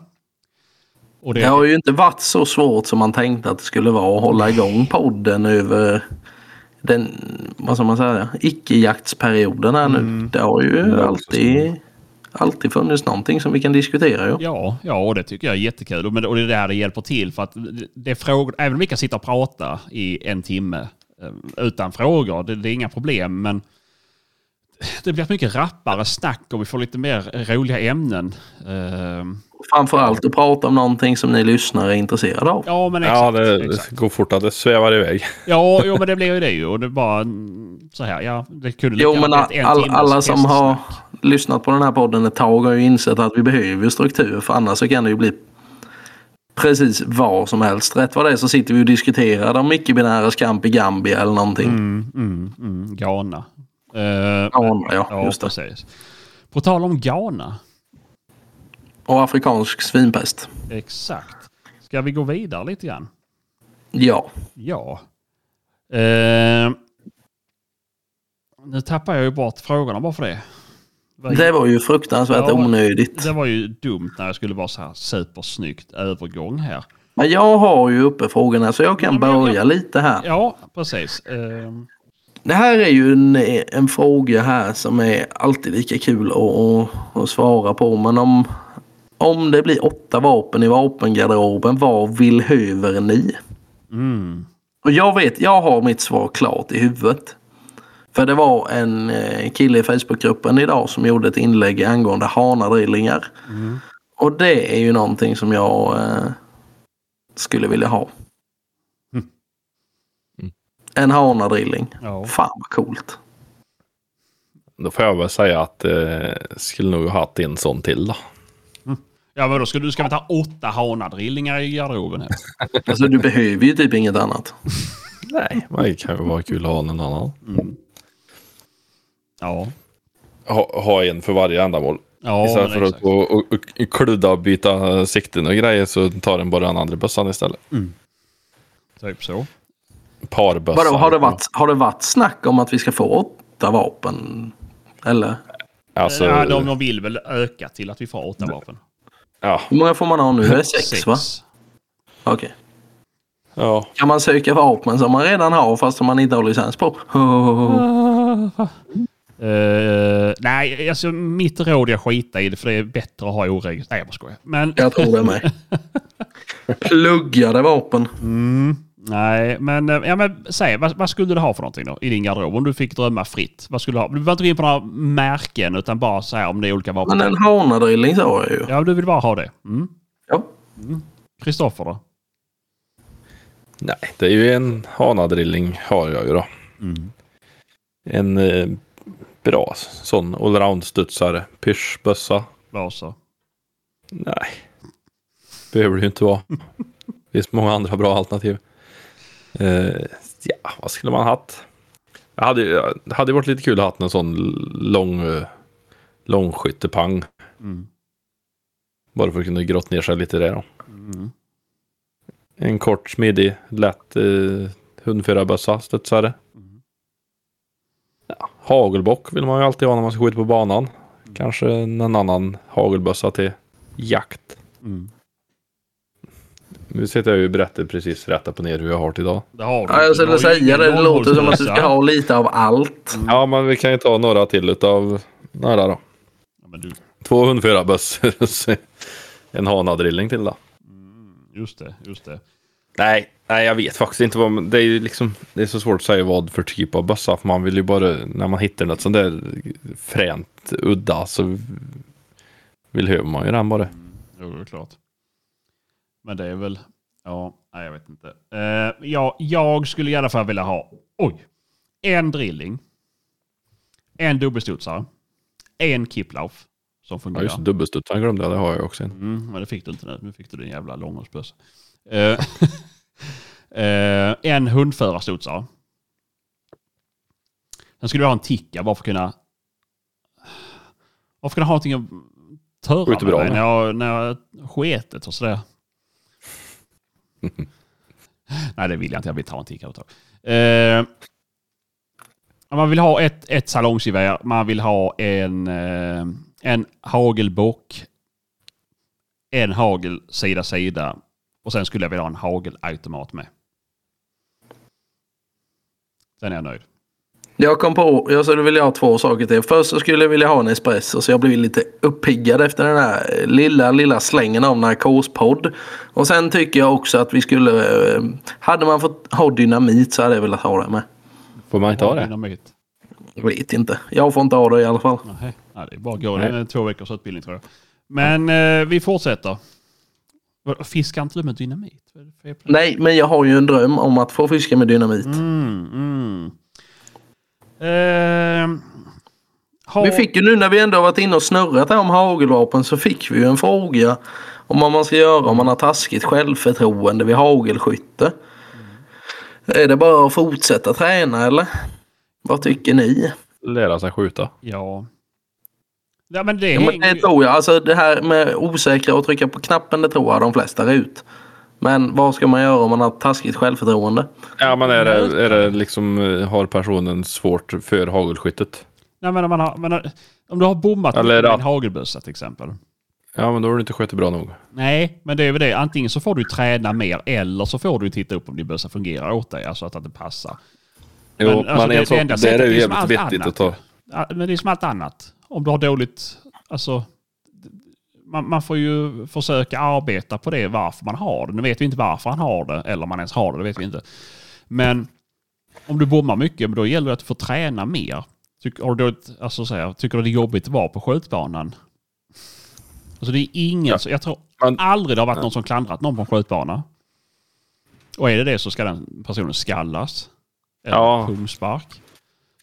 Och det, Det har ju inte varit så svårt som man tänkte att det skulle vara att hålla igång podden över den, vad ska man säga, icke-jaktsperioden här nu. Mm. Det har ju alltid, alltid funnits någonting som vi kan diskutera. Ju. Ja, ja, och det tycker jag är jättekul. Och men- Och det är där det hjälper till. För att det är frågor, även om vi kan sitta och prata i en timme eh, utan frågor, det, det är inga problem. Men det blir ett mycket rappare snack och vi får lite mer roliga ämnen. Eh, Framförallt att prata om någonting som ni lyssnare är intresserade av. Ja, men exakt. Ja, det exakt. går fort att det svävar iväg. Ja, jo, men det blir ju det ju. Och det är bara så här, ja, det kunde lika Jo men all, alla som har hästsnack. Lyssnat på den här podden ett tag har ju insett att vi behöver struktur för annars så kan det ju bli precis vad som helst. Rätt vad det är så sitter vi och diskuterar de icke-binära kamp i Gambia eller någonting. Mm, mm, mm, Ghana. Eh, Ja, ja, ja, just det. precis. På tal om Ghana. Och afrikansk svinpest. Exakt. Ska vi gå vidare lite grann? Ja. Ja. Eh, nu tappar jag ju bort frågorna bara för det. Det var ju fruktansvärt Ja, onödigt. Det var ju dumt när jag skulle vara så här supersnyggt övergång här. Men jag har ju uppe frågorna så jag kan Ja, men jag- börja lite här. Ja, precis. Ehm, Det här är ju en, en fråga här som är alltid lika kul att, att, att svara på. Men om, om det blir åtta vapen i vapengarderoben, vad vill höver ni? mm, Och jag vet, jag har mitt svar klart i huvudet. För det var en eh, kille i Facebookgruppen idag som gjorde ett inlägg angående hanadrillingar. Och det är ju någonting som jag eh, skulle vilja ha. Mm. En hanadrilling. ja. Fan vad coolt. Då får jag väl säga att eh, skulle nog ha haft en sån till då. ja, men då ska du ska vi ta åtta hanadrillingar i garderoben här. Alltså du behöver ju typ inget annat. Nej, men det kan ju vara kul att ha någon annan. Ja. Ha, ha en för varje ändamål. Ja, istället för att gå och, och kludda och byta sikten och grejer så tar den bara den andra bössan istället. Typ så. Parbössan. Vadå, har, det varit, har det varit snack om att vi ska få åtta vapen? Eller? Alltså, ja, de, de vill väl öka till att vi får åtta vapen. ja, Hur många får man ha nu? Det är sex, va? Okej. ja. Kan man söka vapen som man redan har fast som man inte har licens på? Eh, nej, alltså mitt råd är att skita i det för det är bättre att ha oregistrerat. Nej, jag bara skojar. Men, Jag tror det med. [laughs] Pluggade vapen. mm, nej, men, eh, ja, men säg, vad, vad skulle du ha för någonting då i din garderob? Om du fick drömma fritt. Vad skulle du ha? Du behöver inte gå in på några märken utan bara säga om det är olika vapen. Men en hanadrilling sa jag ju. Ja, du vill bara ha det. Mm. Ja. Kristoffer då? Nej, det är ju en hanadrilling har jag ju då. Mm. En eh, bra sån allround-studsare. Pyschbössa. Vasa? Nej, behöver det ju inte vara. Det [laughs] finns många andra bra alternativ. Eh, ja, vad skulle man haft? Jag hade, det hade varit lite kul att ha en sån lång, eh, långskyttepang. Mm. Bara för att kunna grotta ner sig lite där då. Mm. En kort, smidig, lätt eh, hundförarbössa, studsare. Mm. Hagelbock vill man ju alltid ha när man ska skjuta på banan. Kanske en annan hagelbössa till jakt. Mm. Nu sitter jag ju och berättar precis rätt upp och ner hur jag har det idag. Det har du. Ja, jag skulle säga det. Det låter som att du ska ha lite av allt. Ja, men vi kan ju ta några till utav några då. Ja, men du, Två hundförarbössor och en hanadrilling till då. just det, just det. Nej, nej, jag vet faktiskt inte vad det är ju liksom, det är så svårt att säga vad för typ av bössa. För man vill ju bara, när man hittar något sånt där fränt, udda så vill höver man ju den bara. Jo, det är klart. Men det är väl... Ja, nej, jag vet inte. Uh, ja, jag skulle i alla fall vilja ha... Oj! En drilling. En dubbelstudsare. En kiplauf. Som Ja, fungerar. just det, dubbelstudsaren glömde jag, det har jag också en. Mm, men det fick du inte nu. Nu fick du din jävla långhållsbössa. Uh, [laughs] uh, en hundförarstudsare. Sen skulle jag ha en ticka bara för att kunna... Bara för att kunna ha någonting att töra med med. när jag, när jag sketet och sådär. [laughs] Nej, det vill jag inte. Jag vill ta en ticka ett. Eh, man vill ha ett, ett salongsgevär. Man vill ha en, eh, en hagelbock. En hagel sida sida. Och sen skulle jag vilja ha en hagelautomat med. Sen är jag nöjd. Jag kom på, jag skulle vilja ha två saker till. Först så skulle jag vilja ha en espresso så jag blev lite uppiggad efter den här lilla, lilla slängen av narkospodd. Och sen tycker jag också att vi skulle, eh, hade man fått ha dynamit så hade jag velat ha det med. Får man inte ha det? Dynamit. Jag vet inte. Jag får inte ha det i alla fall. Nej, det är bara att gå. Det är två veckors utbildning tror jag. Men eh, vi fortsätter. Fiskar inte du med dynamit? Nej, men jag har ju en dröm om att få fiska med dynamit. Mm, mm. Ehm, har- Vi fick ju nu när vi ändå varit inne och snurrat här om hagelvapen så fick vi ju en fråga om vad man ska göra om man har taskigt självförtroende vid hagelskytte. Är det bara att fortsätta träna eller? Vad tycker ni? Lära sig skjuta. Ja. Ja, men det Ja, men det tror jag. Alltså det här med osäkra och trycka på knappen det tror jag de flesta är ut. Men vad ska man göra om man har taskigt självförtroende? Ja, men är det, är det liksom, eh, har personen svårt för hagelskyttet? Nej, men om, man har, men om du har bommat Eller med en hagelbössa till exempel. Ja, men då har du inte skött det bra nog. Nej, men det är väl det. Antingen så får du träna mer eller så får du titta upp om din bössa fungerar åt dig. Alltså att, att det passar. Jo, Men, men, alltså, det- det sak, enda det sättet är är ju jävligt vettigt annat. att ta. Ja, men det är som allt annat. Om du har dåligt... Alltså, man, man får ju försöka arbeta på det varför man har det. Nu vet vi inte varför han har det eller om man ens har det. Det vet vi inte. Men om du bommar mycket, då gäller det att du får träna mer. Tycker, du alltså, så här, tycker du det är jobbigt att vara på skjutbanan? Alltså det är ingen... Ja, Jag tror men- aldrig det har varit någon som klandrat någon på en skjutbana. Och är det det så ska den personen skallas. Eller Ja. pungspark.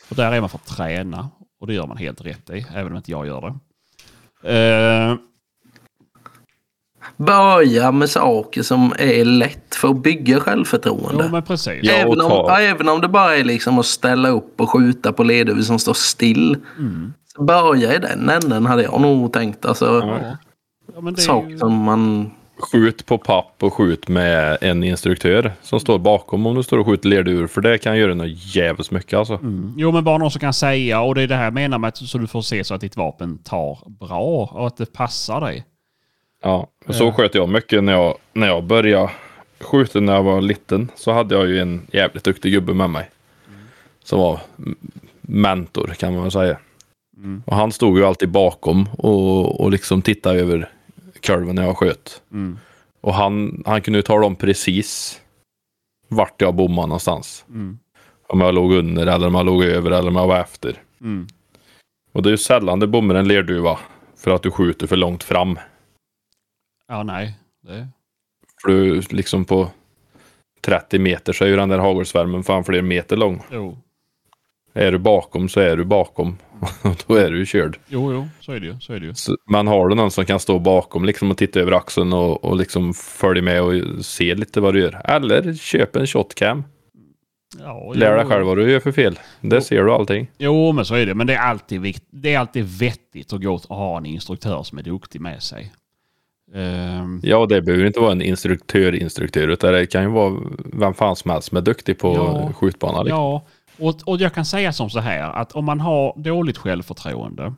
Och där är man för att träna. Och det gör man helt rätt i, även om inte jag gör det. Eh, Börja med saker som är lätt för att bygga självförtroende. jo, men precis. Ja. även, om, ta- även om det bara är liksom att ställa upp och skjuta på ledhuvud som står still. Mm. Börja i den änden hade jag nog tänkt. Alltså, Ja. Ja, men det är Saker ju... som man... Skjut på papp och skjut med en instruktör som står bakom om du står och skjuter lerdur. För det kan göra något jävligt mycket alltså. Mm. Jo, men bara någon som kan säga, och det är det här jag menar med att så du får se så att ditt vapen tar bra och att det passar dig. Ja, så sköt jag mycket när jag, när jag började skjuta när jag var liten. Så hade jag ju en jävligt duktig gubbe med mig. Som var mentor kan man väl säga. Mm. Och han stod ju alltid bakom och, och liksom tittade över när jag sköt. Mm. Och han, han kunde ju tala om precis vart jag bommade någonstans. Mm. Om jag låg under eller om jag låg över eller om jag var efter. Mm. Och det är ju sällan det bommar en lerduva för att du skjuter för långt fram. Ja, nej. Det... För du liksom på 30 meter så är ju den där hagelsvärmen fan fler meter lång. Jo. Är du bakom så är du bakom. [laughs] Då är du ju körd. jo, jo, så är det ju. Så är det ju. Så, men har du någon som kan stå bakom liksom och titta över axeln och, och liksom följa med och se lite vad du gör. Eller köp en shotcam. Ja, Lär dig själv vad du gör för fel. Där ser du allting. Jo, men så är det. Men det är alltid, vikt... det är alltid vettigt att gå och ha en instruktör som är duktig med sig. Ehm, Ja, det behöver inte vara en instruktör, instruktör, utan det kan ju vara vem fan som helst som är duktig på Ja. skjutbana. Liksom. Ja, och, och jag kan säga som så här att om man har dåligt självförtroende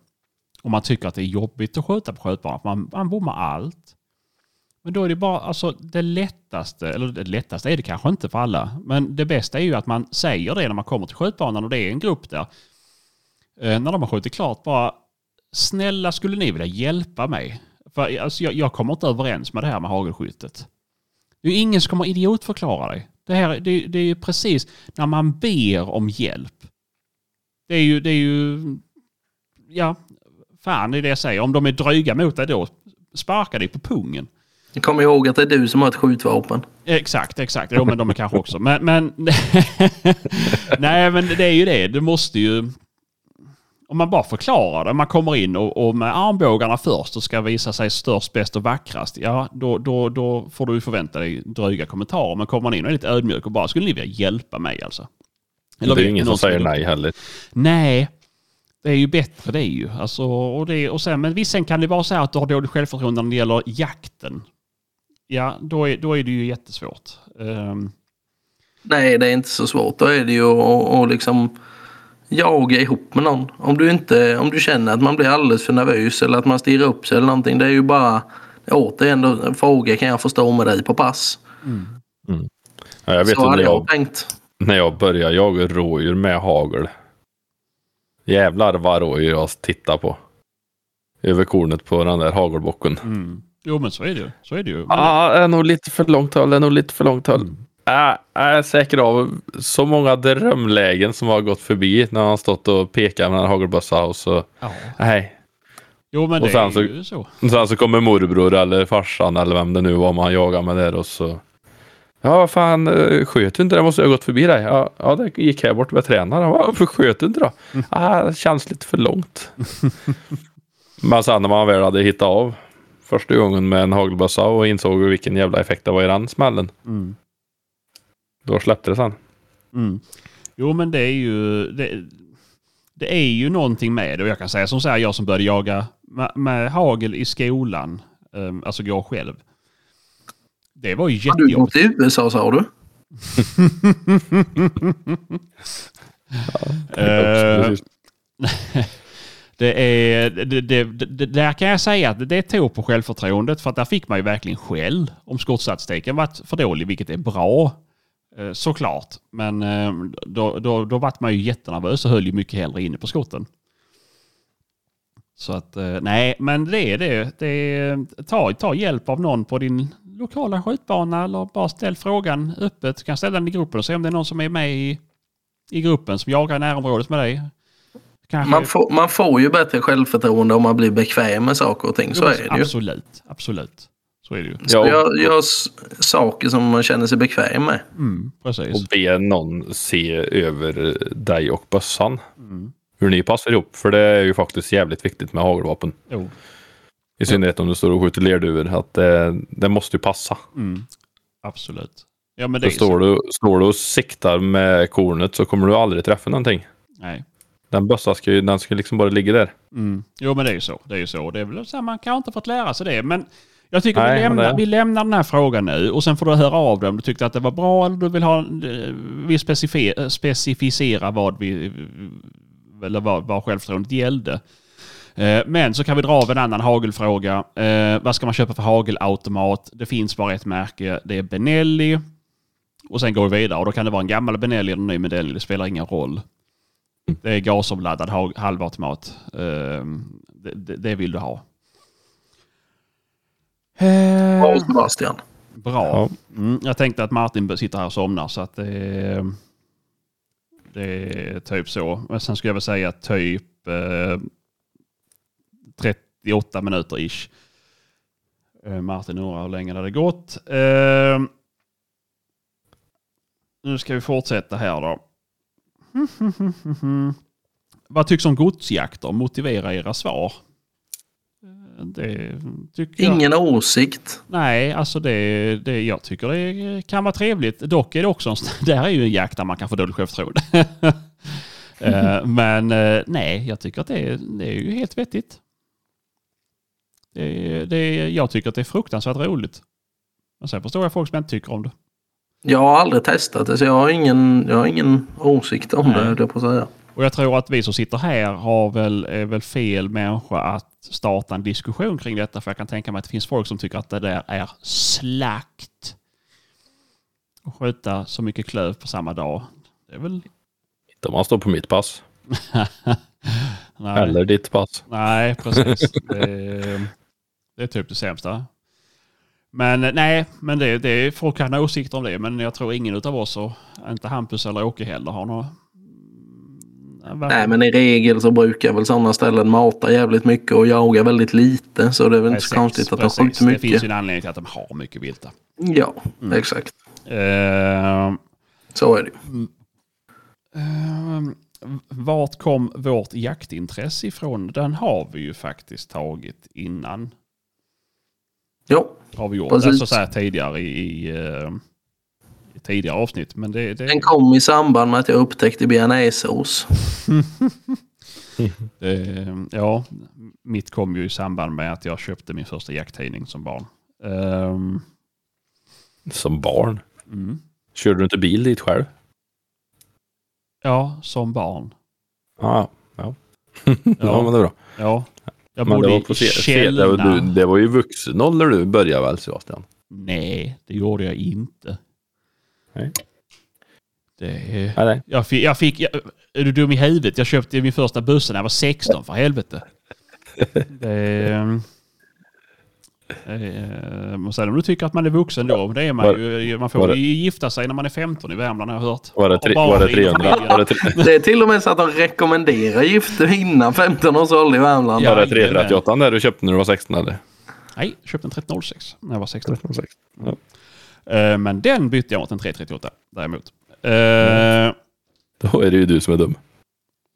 och man tycker att det är jobbigt att skjuta på skjutbanan, för man, man bommar allt. Men då är det bara, alltså det lättaste, eller det lättaste är det kanske inte för alla, men det bästa är ju att man säger det när man kommer till skjutbanan och det är en grupp där. Eh, när de har skjutit klart, bara snälla skulle ni vilja hjälpa mig? För alltså, jag, jag kommer inte överens med det här med hagelskyttet. Det är ju ingen som kommer idiotförklara dig. Det, här, det, det är ju precis när man ber om hjälp. Det är ju, det är ju, ja, fan är det jag säger. Om de är dryga mot dig då, sparka dig på pungen. Kom ihåg att det är du som har ett skjutvapen. Exakt, exakt. Jo, men de är kanske också. Men, men [laughs] nej, men det är ju det. Du måste ju... Om man bara förklarar det, man kommer in och, och med armbågarna först och ska visa sig störst, bäst och vackrast. Ja, då, då, då får du förvänta dig dryga kommentarer. Men kommer man in och är lite ödmjuk och bara, skulle ni vilja hjälpa mig alltså? det är ingen som säger nej heller. Nej, det är ju bättre det är ju. Alltså, och det, och sen, men visst, sen kan det vara så här att du har dåligt självförtroende när det gäller jakten. Ja, då är, då är det ju jättesvårt. Ehm, Nej, det är inte så svårt. Då är det ju att att liksom jaga ihop med någon. Om du, inte, om du känner att man blir alldeles för nervös eller att man stirrar upp sig eller någonting. Det är ju bara återigen då, en fråga kan jag förstå med dig på pass. Ja, jag vet så hade jag jag, tänkt. när jag började jaga rådjur med hagel. Jävlar vad rådjur jag tittar på. Över kornet på den där hagelbocken. mm. Jo, men så är det ju. Så är det ju. Ja, det är nog lite för långt håll. Det är nog lite för långt håll. Ja, jag är säker av så många drömlägen som har gått förbi när han stått och pekat med en hagelbössa och så. ja. Nej. Jo, men Och det är så- ju så. Sen så kommer morbror eller farsan eller vem det nu var man jagar med där och så. Ja, vad fan, eh, sköt du inte? Det måste jag ha gått förbi dig. Ja, ja det gick här bort med tränaren. Varför sköt du inte då? [laughs] Ah, det känns lite för långt. Men sen när man väl hade hittat av första gången med en hagelbössa och insåg vilken jävla effekt det var i den smällen. Mm. Då släppte det sen. Mm. Jo, men det är ju... Det, det är ju någonting med det. Och jag kan säga som så här, jag som började jaga med, med hagel i skolan, um, alltså jag själv. Det var ju Har du jättejobbigt. gått till USA sa du? Eh, Precis. [laughs] Det är, det, det, det, där kan jag säga att det tog på självförtroendet för att där fick man ju verkligen skäll om skottstatistiken varit för dålig, vilket är bra eh, såklart. Men eh, då, då, då vart man ju jättenervös och höll ju mycket hellre inne på skotten. Så att eh, nej, men det är det. det är, ta, ta hjälp av någon på din lokala skjutbana eller bara ställ frågan öppet. Du kan ställa den i gruppen och se om det är någon som är med i, i gruppen som jagar i närområdet med dig. Kanske. Man får, man får ju bättre självförtroende om man blir bekväm med saker och ting. Så Jo, är det ju. Absolut, absolut. Så är det ju. Så Ja, gör, gör saker som man känner sig bekväm med. Mm, precis. Och be någon se över dig och bössan. Mm. Hur ni passar ihop. För det är ju faktiskt jävligt viktigt med hagelvapen. Jo. I synnerhet om du står och skjuter lerduvor. Att det, det måste ju passa. Mm. Absolut. Ja, men det så. står du, står du och siktar med kornet så kommer du aldrig träffa någonting. Nej. Den bössan ska ju den ska liksom bara ligga där. Mm. Jo, men det är ju så. Det är ju så. Det är väl så här, man kan inte fått lära sig det. Men jag tycker Nej, vi, lämnar, vi lämnar den här frågan nu och sen får du höra av dig om du tyckte att det var bra eller du vill ha, eh, vi specifi- specificera vad vi, eller vad, vad självförtroendet gällde. Eh, Men så kan vi dra av en annan hagelfråga. Eh, vad ska man köpa för hagelautomat? Det finns bara ett märke. Det är Benelli. Och sen går vi vidare och då kan det vara en gammal Benelli eller en ny Benelli. Det spelar ingen roll. Det är gasomladdad ha- halvautomat. Eh, det, det, det vill du ha. Eh, Bra Sebastian. Bra. Ja. Mm, jag tänkte att Martin sitter här och somnar så att det, det är typ så. Men sen skulle jag väl säga typ eh, 38 minuter ish. Eh, Martin undrar hur länge det hade gått. Eh, nu ska vi fortsätta här då. [laughs] Vad tycks om godsjakter? Motivera era svar. Det tycker jag. Ingen åsikt. Nej, alltså det, det, jag tycker det kan vara trevligt. Dock är det också en, [laughs] det här är ju en jakt där man kan få dåligt självförtroende. [laughs] Eh, Men eh, nej, jag tycker att det, är- det är ju helt vettigt. Det, det, jag tycker att det är fruktansvärt roligt. Men sen förstår jag folk som inte tycker om det. Jag har aldrig testat det så jag har ingen, jag har ingen åsikt om det, Nej. höll jag på att säga. Och jag tror att vi som sitter här har väl, är väl fel människa att starta en diskussion kring detta. För jag kan tänka mig att det finns folk som tycker att det där är slakt. Att skjuta så mycket klöv på samma dag. Det är väl... Inte om man står på mitt pass. [laughs] Eller ditt pass. nej precis. Det är, det är typ det sämsta. Men nej, men det, det, folk kan ha åsikter om det. Men jag tror ingen av oss, och inte Hampus eller Åke heller, har några... Nej men i regel så brukar väl sådana ställen mata jävligt mycket och jaga väldigt lite. Så det är väl inte så konstigt att de precis. skjuter Det finns mycket. ju en anledning till att de har mycket vilta. Ja, Mm. exakt. Uh, Så är det uh, vart kom vårt jaktintresse ifrån? Den har vi ju faktiskt tagit innan. Jo, Har vi gjort. Precis. Alltså så här tidigare i, i, i tidigare avsnitt. Men det, det, den kom i samband med att jag upptäckte bearnaisesås. [laughs] det, ja, mitt kom ju i samband med att jag köpte min första jakttidning som barn. Ehm, Som barn. mm. Körde du inte bil dit själv? Ja, som barn. Ja, ja. [laughs] ja. men det är bra. Ja. Jag Men bodde det var i på Källna. du, det var ju vuxen ålder du började väl Sebastian? Nej, det gjorde jag inte. Nej. Det, nej. jag fick, jag fick jag, är du dum i huvudet? Jag köpte min första bussen när jag var 16 för helvete. [laughs] Det, eh, och sen om du tycker att man är vuxen då, det är man Var- ju. Man får det- ju gifta sig när man är 15 i Värmland har jag hört. Var det, barn var det i 300? familjen. Var det, tre, Det är till och med så att de rekommenderar gifte innan 15 års ålder i Värmland. Ja. var det 338 där du köpte när du var 16 eller? Nej, jag köpte en 1306 när jag var 16. 1306. Ja. Eh, men den bytte jag mot en 338 däremot. Eh, Då är det ju du som är dum.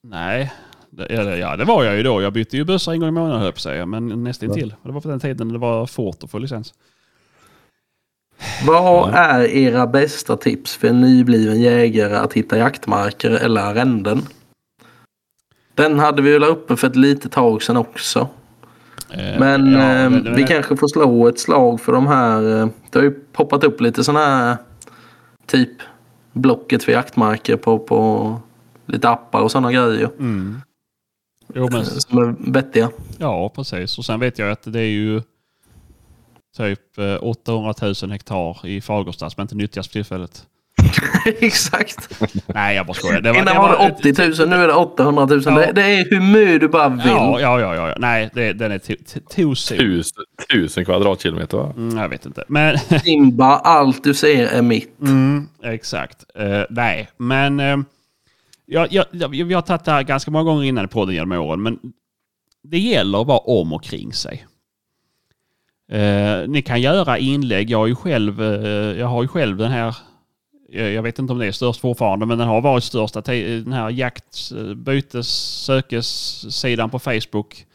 Nej, det, ja, det var jag ju då. Jag bytte ju bössa en gång i månaden höll jag på säga. Men nästan till. Det var på den tiden det var fort att få licens. Vad är era bästa tips för en nybliven jägare att hitta jaktmarker eller arrenden? Den hade vi väl uppe för ett litet tag sedan också. Eh, Men, ja, eh, vi kanske får slå ett slag för de här. eh, Det har ju poppat upp lite sådana här typ Blocket för jaktmarker på, på lite appar och sådana grejer. Mm. Jo, men, som är vettiga. ja, precis. Och sen vet jag att det är ju typ eh, 800 000 hektar i Fagersta som inte nyttjas för tillfället. [laughs] Exakt. Nej, jag bara skojar. Det Innan var det 80 000, nu är det 800 000. Ja. Det, det är hur mycket du bara vill. Ja, ja, ja, ja. Nej, det, den är tusen. Tusen, tusen kvadratkilometer va? Mm, jag vet inte. Men [laughs] Simba, allt du ser är mitt. Mm, exakt. Eh, nej, men uh, jag, jag, jag, vi har tagit det här ganska många gånger innan i podden genom åren, men det gäller att vara om och kring sig. Eh, ni kan göra inlägg. Jag har ju själv, eh, jag har ju själv den här, Eh, jag, vet inte om det är störst fortfarande, men den har varit störst. den här jakt, eh, bytes, sökes-sidan på Facebook.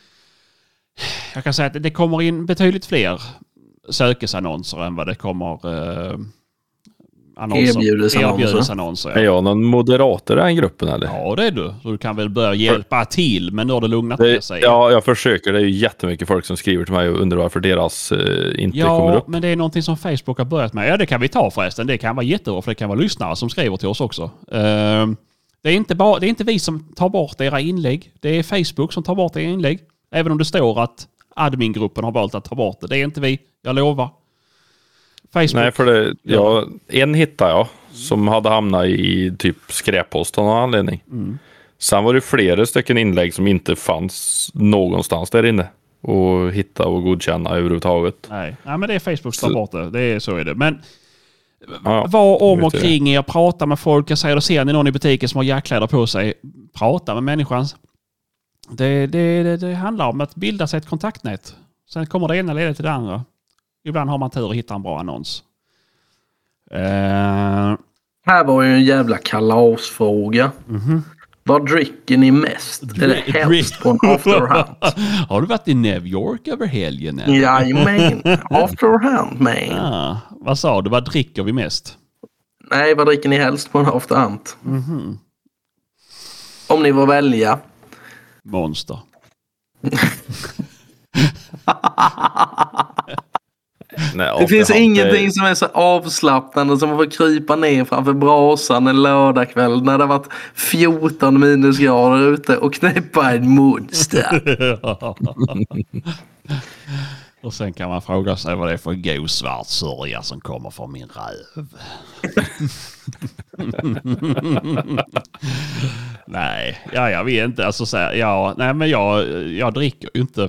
Jag kan säga att det kommer in betydligt fler sökesannonser än vad det kommer eh, annonser. Erbjudesannonser. Erbjudesannonser, Är ja. jag någon moderator i den gruppen eller? ja, det är du. Så du kan väl börja hjälpa till, men nu har det lugnat ner sig. ja, jag försöker. Det är ju jättemycket folk som skriver till mig och undrar varför deras eh, inte kommer Ja, upp. men det är någonting som Facebook har börjat med. Ja, det kan vi ta förresten. Det kan vara jättebra, för det kan vara lyssnare som skriver till oss också. Ehm, det, är inte bara, det är inte vi som tar bort era inlägg. Det är Facebook som tar bort era inlägg. Även om det står att admingruppen har valt att ta bort det. Det är inte vi, jag lovar. Facebook. Nej, för det, ja, en hittade jag som hade hamnat i typ skräppost av någon anledning. Mm. Sen var det flera stycken inlägg som inte fanns någonstans där inne och hitta och godkänna överhuvudtaget. Nej. Nej, men det är Facebook som tar bort det. det är, så är det. Men Ja, var om och kring er, prata med folk. Jag säger, ser ni någon i butiken som har jackkläder på sig. Prata med människan. Det, det, det, det handlar om att bilda sig ett kontaktnät. Sen kommer det ena leda till det andra. Ibland har man tur och hittar en bra annons. Eh, Här var ju en jävla kalasfråga. Vad dricker ni mest? Eller Dri- helst på en afterhunt? [laughs] har du varit i New York över helgen? eller? Jajamän, [laughs] afterhunt man. Ah, vad sa du? Vad dricker vi mest? Nej, vad dricker ni helst på en afterhunt? Mhm. Om ni får välja. Monster. [laughs] Nej, Det finns afterhunt, ingenting som är så avslappnande som att få krypa ner framför brasan en lördagkväll när det har varit 14 minusgrader ute och knäppa en monster. [laughs] och sen kan man fråga sig vad det är för god svart sörja som kommer från min röv. [laughs] nej, ja, jag vet inte. Alltså, så här, ja, nej, men jag, jag dricker ju inte.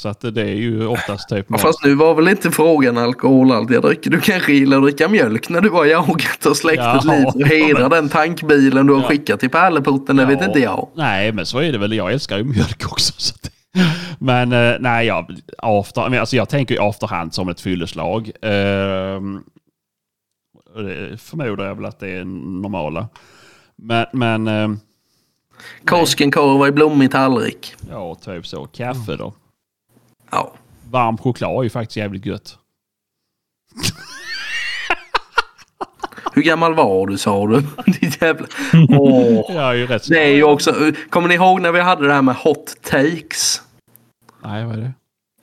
Så att det är ju oftast typ... Ja, fast nu var väl inte frågan alkoholhalt jag dricker. Du kanske gillar att dricka mjölk när du har jagat och släckt ett Ja. liv och hedrar den tankbilen du har skickat till Pärleporten. Det vet Ja. inte jag. Nej, men så är det väl. Jag älskar ju mjölk också. Så att, men eh, nej, jag, after, men alltså jag tänker ju afterhand som ett fylleslag. Det förmodar jag väl att det är normala. Men, men ehm, Koskenkorvar i blommig tallrik. ja, typ så. Kaffe då. Ja. Varm choklad är ju faktiskt jävligt gött. Hur gammal var du sa du? [laughs] Ditt jävla... Åh. Jag är ju rätt Det är ju också... Kommer ni ihåg när vi hade det här med hot takes? Nej, vad är det?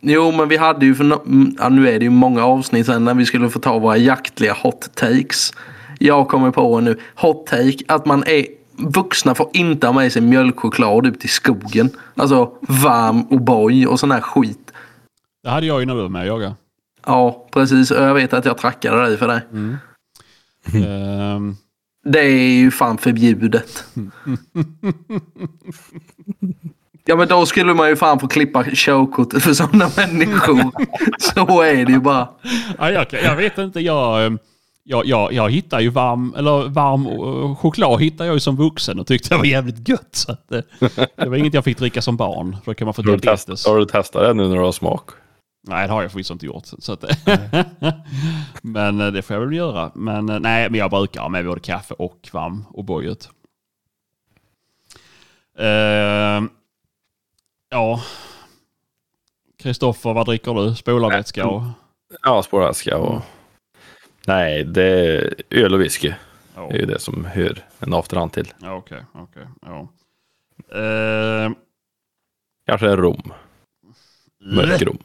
Jo, men vi hade ju för no- mm, ja, nu är det ju många avsnitt sen när vi skulle få ta våra jaktliga hot takes. Jag kommer på nu, hot take, att man är vuxna får inte ha med sig mjölkchoklad ut i skogen. Alltså varm och boy och sån här skit. Det hade jag ju när du var med och jagade. Ja, precis. Och jag vet att jag trackade dig för det. Ehm, Det är ju fan förbjudet. Ja men då skulle man ju fan få klippa körkortet för sådana [laughs] människor. Så är det ju bara. Ja, jag, jag vet inte, jag, eh, jag, jag, jag hittar ju varm, eller varm eh, choklad hittar jag ju som vuxen och tyckte det var jävligt gött. Så att, eh, det var inget jag fick dricka som barn. För då kan man få Har du, diabetes. har du testat det nu när du har smak? Nej, det har jag förvisso inte gjort. Så att, [laughs] men eh, det får jag väl göra. Men eh, nej, men jag brukar ha med både kaffe och varm och bojet. Uh, ja. Kristoffer, vad dricker du? Spolarvätska och... Ja, spårvätska och... Nej, det är öl och whisky. Ja. Det är ju det som hör en afterhand till. Ja, Okej, okej. ja. Eh, Kanske en rom. Mörk rom.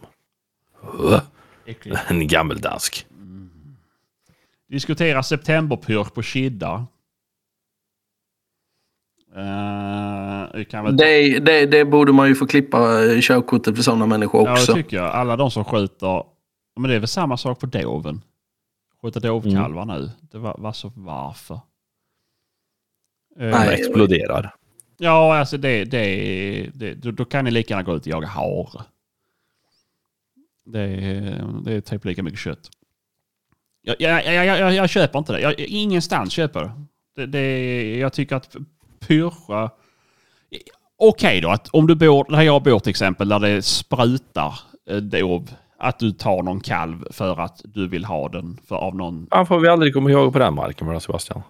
Äckligt. En gammeldansk. Diskutera septemberpyrk på Kidda. Kan väl... Det, det, det borde man ju få klippa körkortet för sådana människor Ja, det också. tycker jag. Alla de som skjuter... Men det är väl samma sak på doven. Skjuta dovkalvar nu. Det var, var så varför? Eh, Nej. De exploderar. Ja, alltså det, det, det, då, då kan ni lika gärna gå ut och jaga hare. Det, är- det är typ lika mycket kött. Jag, jag, jag, jag, jag, köper inte det. Jag, ingenstans köper det. det, det jag tycker att pyrra... Okej då, att om du bor där jag bor till exempel, där det sprutar eh, dov, att du tar någon kalv för att du vill ha den för, av någon... Fan får vi aldrig komma ihåg på den marken med Sebastian.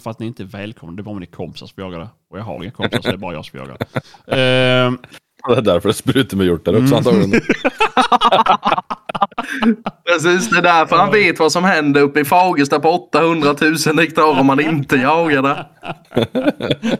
För att ni inte är välkomna. Det ni är kompisar som får jaga det. Och jag har inga kompisar så det är bara jag som får jaga [laughs] [laughs] det. Är därför det sprutar med hjort där också antagligen. [laughs] Precis, det är därför han vet vad som händer uppe i Fagersta på 800 000 hektar om man inte jagar det. [laughs]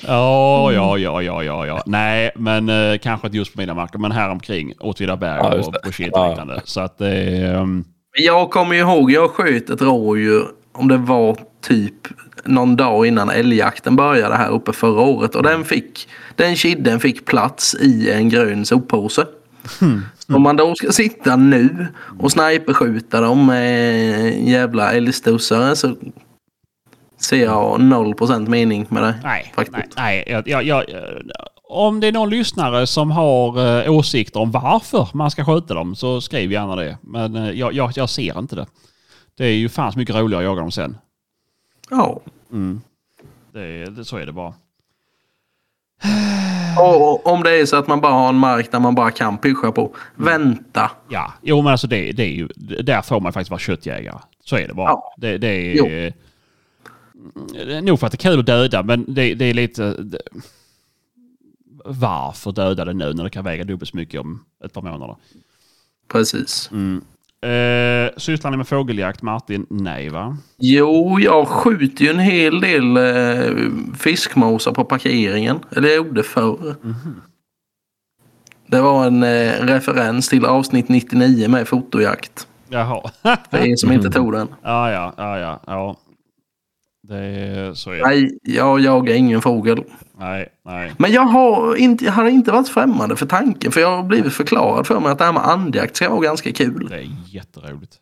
Ja, ja, ja, ja, ja, ja. Nej, men eh, kanske inte just på mina marker, men här omkring Åtvidaberg Ja, och på Kil Ja. och liknande. Så att det är... ehm, Jag kommer ju ihåg, jag sköt ett rådjur om det var typ någon dag innan älgjakten började här uppe förra året. Och den fick, den kidden fick plats i en grön soppåse. Så Om man då ska sitta nu och sniperskjuta dem med jävla älgstussare så ser jag 0% mening med det. nej, faktiskt. nej, nej. Jag, jag, om det är någon lyssnare som har eh, åsikter om varför man ska skjuta dem så skriv gärna det. Men eh, jag, jag, jag ser inte det. Det är ju fan så mycket roligare att jaga dem sen. Ja. Det, det, så är det bara. [sighs] Och, om det är så att man bara har en mark där man bara kan pyscha på. Vänta. Ja, jo men alltså det, det är ju, där får man faktiskt vara köttjägare. Så är det bara. Ja. Det, det är... Jo. Det är nog för att det är kul att döda, men det, det är lite... Det, varför döda det nu när det kan väga dubbelt så mycket om ett par månader? Precis. Eh, sysslar ni med fågeljakt, Martin? Nej, va? Jo, jag skjuter ju en hel del eh, fiskmåsar på parkeringen. Eller jag gjorde förr. Det var en eh, referens till avsnitt 99 med fotojakt. Jaha. För er som inte tog den. ja, ja, ja, ja, ja. Det är, så är det. Nej, jag jagar ingen fågel. Nej, nej. Men jag har inte, jag har inte varit främmande för tanken. För jag har blivit förklarad för mig att det här med andjakt ska vara ganska kul. Det är jätteroligt.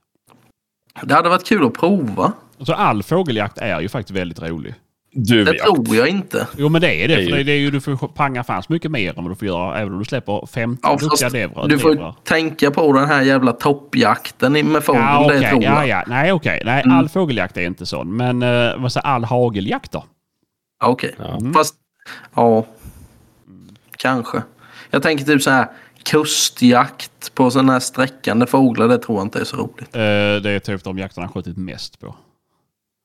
Det hade varit kul att prova. Alltså all fågeljakt är ju faktiskt väldigt rolig. Du Det tror jag inte. Jo men det är det. Det är för det, det är ju, du får panga fans mycket mer än vad du får göra även om du släpper 50 Ja, duktiga fast levrar. du får levrar. tänka på den här jävla toppjakten med fågel. Ja, det okej. tror jag. Ja, ja. Nej, okej. Nej, Mm. all fågeljakt är inte sån. Men uh, vad säger all hageljakt då? Ja, Okej. Ja. Fast, ja. Kanske. Jag tänker typ så här kustjakt på sådana här sträckande fåglar. Det tror jag inte är så roligt. Eh, det är typ de jakterna jag skjutit mest på.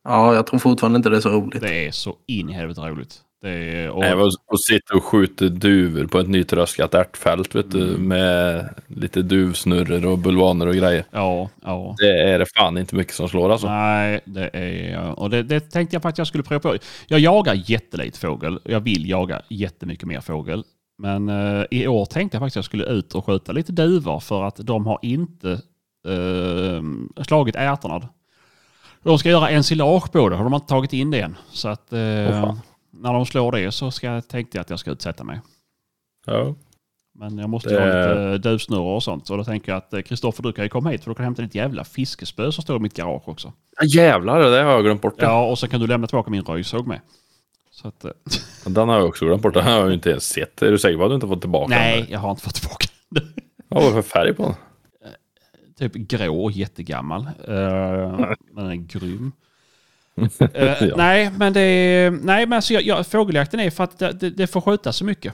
Ja, jag tror fortfarande inte det är så roligt. Det är så in i helvete roligt. Det är, och, Nej, och, sitta och skjuta duvor på ett nytröskat ärtfält vet du, med lite duvsnurror och bulvaner och grejer. ja, ja. Det är det fan inte mycket som slår alltså. Nej, det är... Och det, det tänkte jag faktiskt jag skulle prova på. Jag jagar jättelite fågel. Jag vill jaga jättemycket mer fågel. Men eh, i år tänkte jag faktiskt att jag skulle ut och skjuta lite duvor för att de har inte eh, slagit ärtorna. De ska göra ensilage på det och de har inte tagit in det än. Så att eh, när de slår det så ska, tänkte jag att jag ska utsätta mig. Ja. Men jag måste Det- ha lite duvsnurror och sånt. Så då tänker jag att eh, Kristoffer du kan ju komma hit för du kan hämta ditt jävla fiskespö som står i mitt garage också. Ja, jävlar, det har jag glömt bort. Ja, och så kan du lämna tillbaka min röjsåg med. Så att, eh, Den har jag också glömt bort. Den har jag ju inte ens sett. Är du säker på att du inte fått tillbaka nej, den? jag har inte fått tillbaka den. Vad var det för färg på den? Typ grå och jättegammal. Uh, men den är grym. [laughs] Eh, Ja. Nej, men det är, nej, men alltså, jag, jag, fågeljakten är för att det, det, det får skjutas så mycket.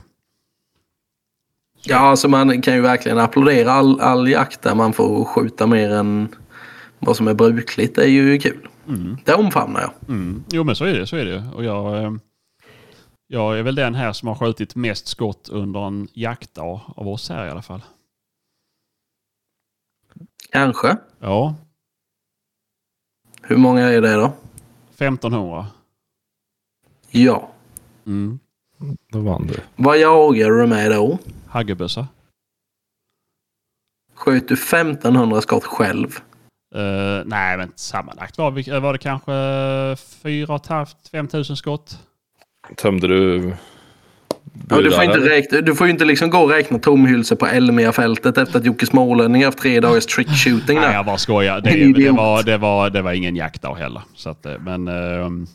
Ja, alltså man kan ju verkligen applådera all, all jakt där man får skjuta mer än vad som är brukligt. Det är ju kul. Det omfamnar jag. Mm. Jo, men så är det. Så är det. Och jag, eh, jag är väl den här som har skjutit mest skott under en jaktdag av oss här i alla fall. Kanske. Ja, Hur många är det då? 1500. Ja. Mm. Då vann du. Vad jagar du med då? Haggebössa. Sköt du 1500 skott själv? Eh, nej, men sammanlagt var, vi, var det kanske 4 500 skott. Tömde du Ja, du, får inte räkna, du får ju inte liksom gå och räkna tomhylsor på Elmia-fältet efter att Jocke Smålänning haft tre dagars trick shooting Nej, jag bara skojar. Det, det, var, det, var, det var ingen jaktdag heller. Så att, eh, men ehm,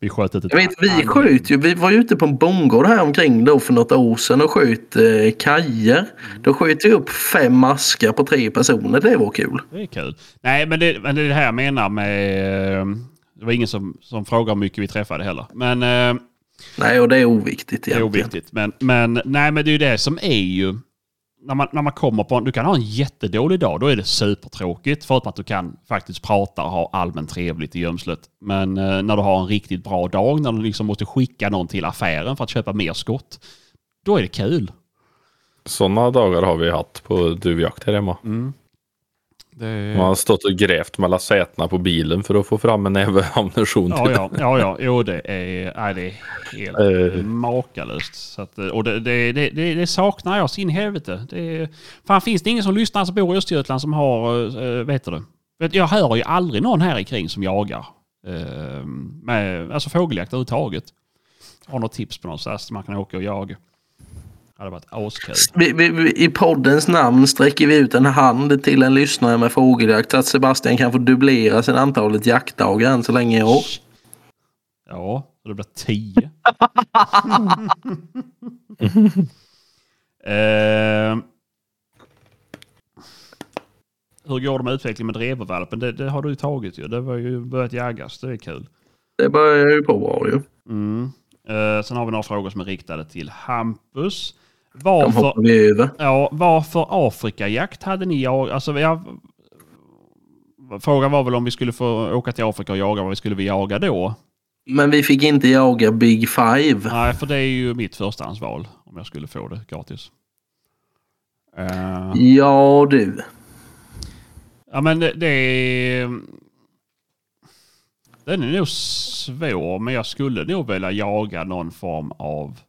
vi sköt ett... Jag vet, vi sköt ju. Vi var ju ute på en bondgård här omkring då för något år sedan och sköt eh, kajer. Då sköt vi upp fem maskar på tre personer. Det var kul. Det är kul. Nej, men det, men det är det här jag menar med... ehm, Det var ingen som, som frågade hur mycket vi träffade heller. Men eh, Nej, och det är oviktigt det är egentligen. oviktigt. Men, men, nej, men det är ju det som är ju... När man, när man kommer på en, Du kan ha en jättedålig dag. Då är det supertråkigt. Förutom att du kan faktiskt prata och ha allmänt trevligt i gömslet. Men eh, när du har en riktigt bra dag, när du liksom måste skicka någon till affären för att köpa mer skott. Då är det kul. Sådana dagar har vi haft på duvjakt här hemma. Det, Man har stått och grävt mellan sätena på bilen för att få fram en näve [laughs] ammunition Ja, ja, ja, ja. Jo, det är, nej, det är helt Eh. makalöst. Så att, och det, det, det, det, saknar jag sin helvete. Det fan, finns det ingen som lyssnar som bor i Östergötland som har, äh, vet du Jag hör ju aldrig någon här i kring som jagar. Eh, med, alltså fågeljakt överhuvudtaget. Har något tips på någonstans man kan åka och jaga. Det hade varit askul. Vi, vi, vi, I poddens namn sträcker vi ut en hand till en lyssnare med fågeljakt så att Sebastian kan få dubblera sin antalet jaktdagar än så länge i år. Ja, och det blir tio. [laughs] eh, hur går det med utvecklingen med drevervalpen? Det, det har du ju tagit ju. Det var ju börjat jagas. Det är kul. Det börjar ju på bra ju. Mm. Eh, sen har vi några frågor som är riktade till Hampus. Varför, ja, varför Afrikajakt hade ni jag, alltså, jag, Frågan var väl om vi skulle få åka till Afrika och jaga, vad vi skulle vi jaga då? Men vi fick inte jaga Big Five. Nej, för det är ju mitt förstahandsval om jag skulle få det gratis. Eh, Ja du. ja, men det, det är... Den är nog svår, men jag skulle nog vilja jaga någon form av...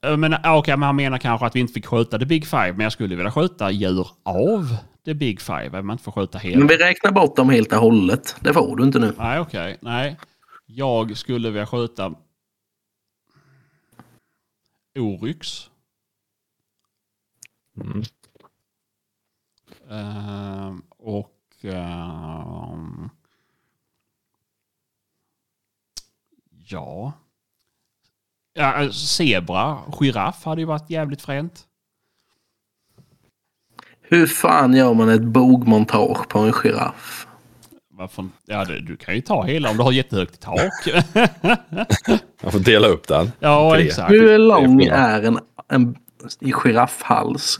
Jag menar, ja, Okej, men han menar kanske att vi inte fick skjuta the big five, men jag skulle vilja skjuta djur av the big five, även man inte får skjuta hela. Men vi räknar bort dem helt och hållet. Det får du inte nu. Nej, okej. Nej. Jag skulle vilja skjuta Oryx. Mm. Ehm, och... ehm, ja. Ja. alltså, Zebra, giraff hade ju varit jävligt fränt. Hur fan gör man ett bogmontage på en giraff? Varför? Ja, det, du kan ju ta hela om du har jättehögt i tak. [laughs] Jag får dela upp den. ja, Tre. exakt. Hur lång är en, en giraffhals?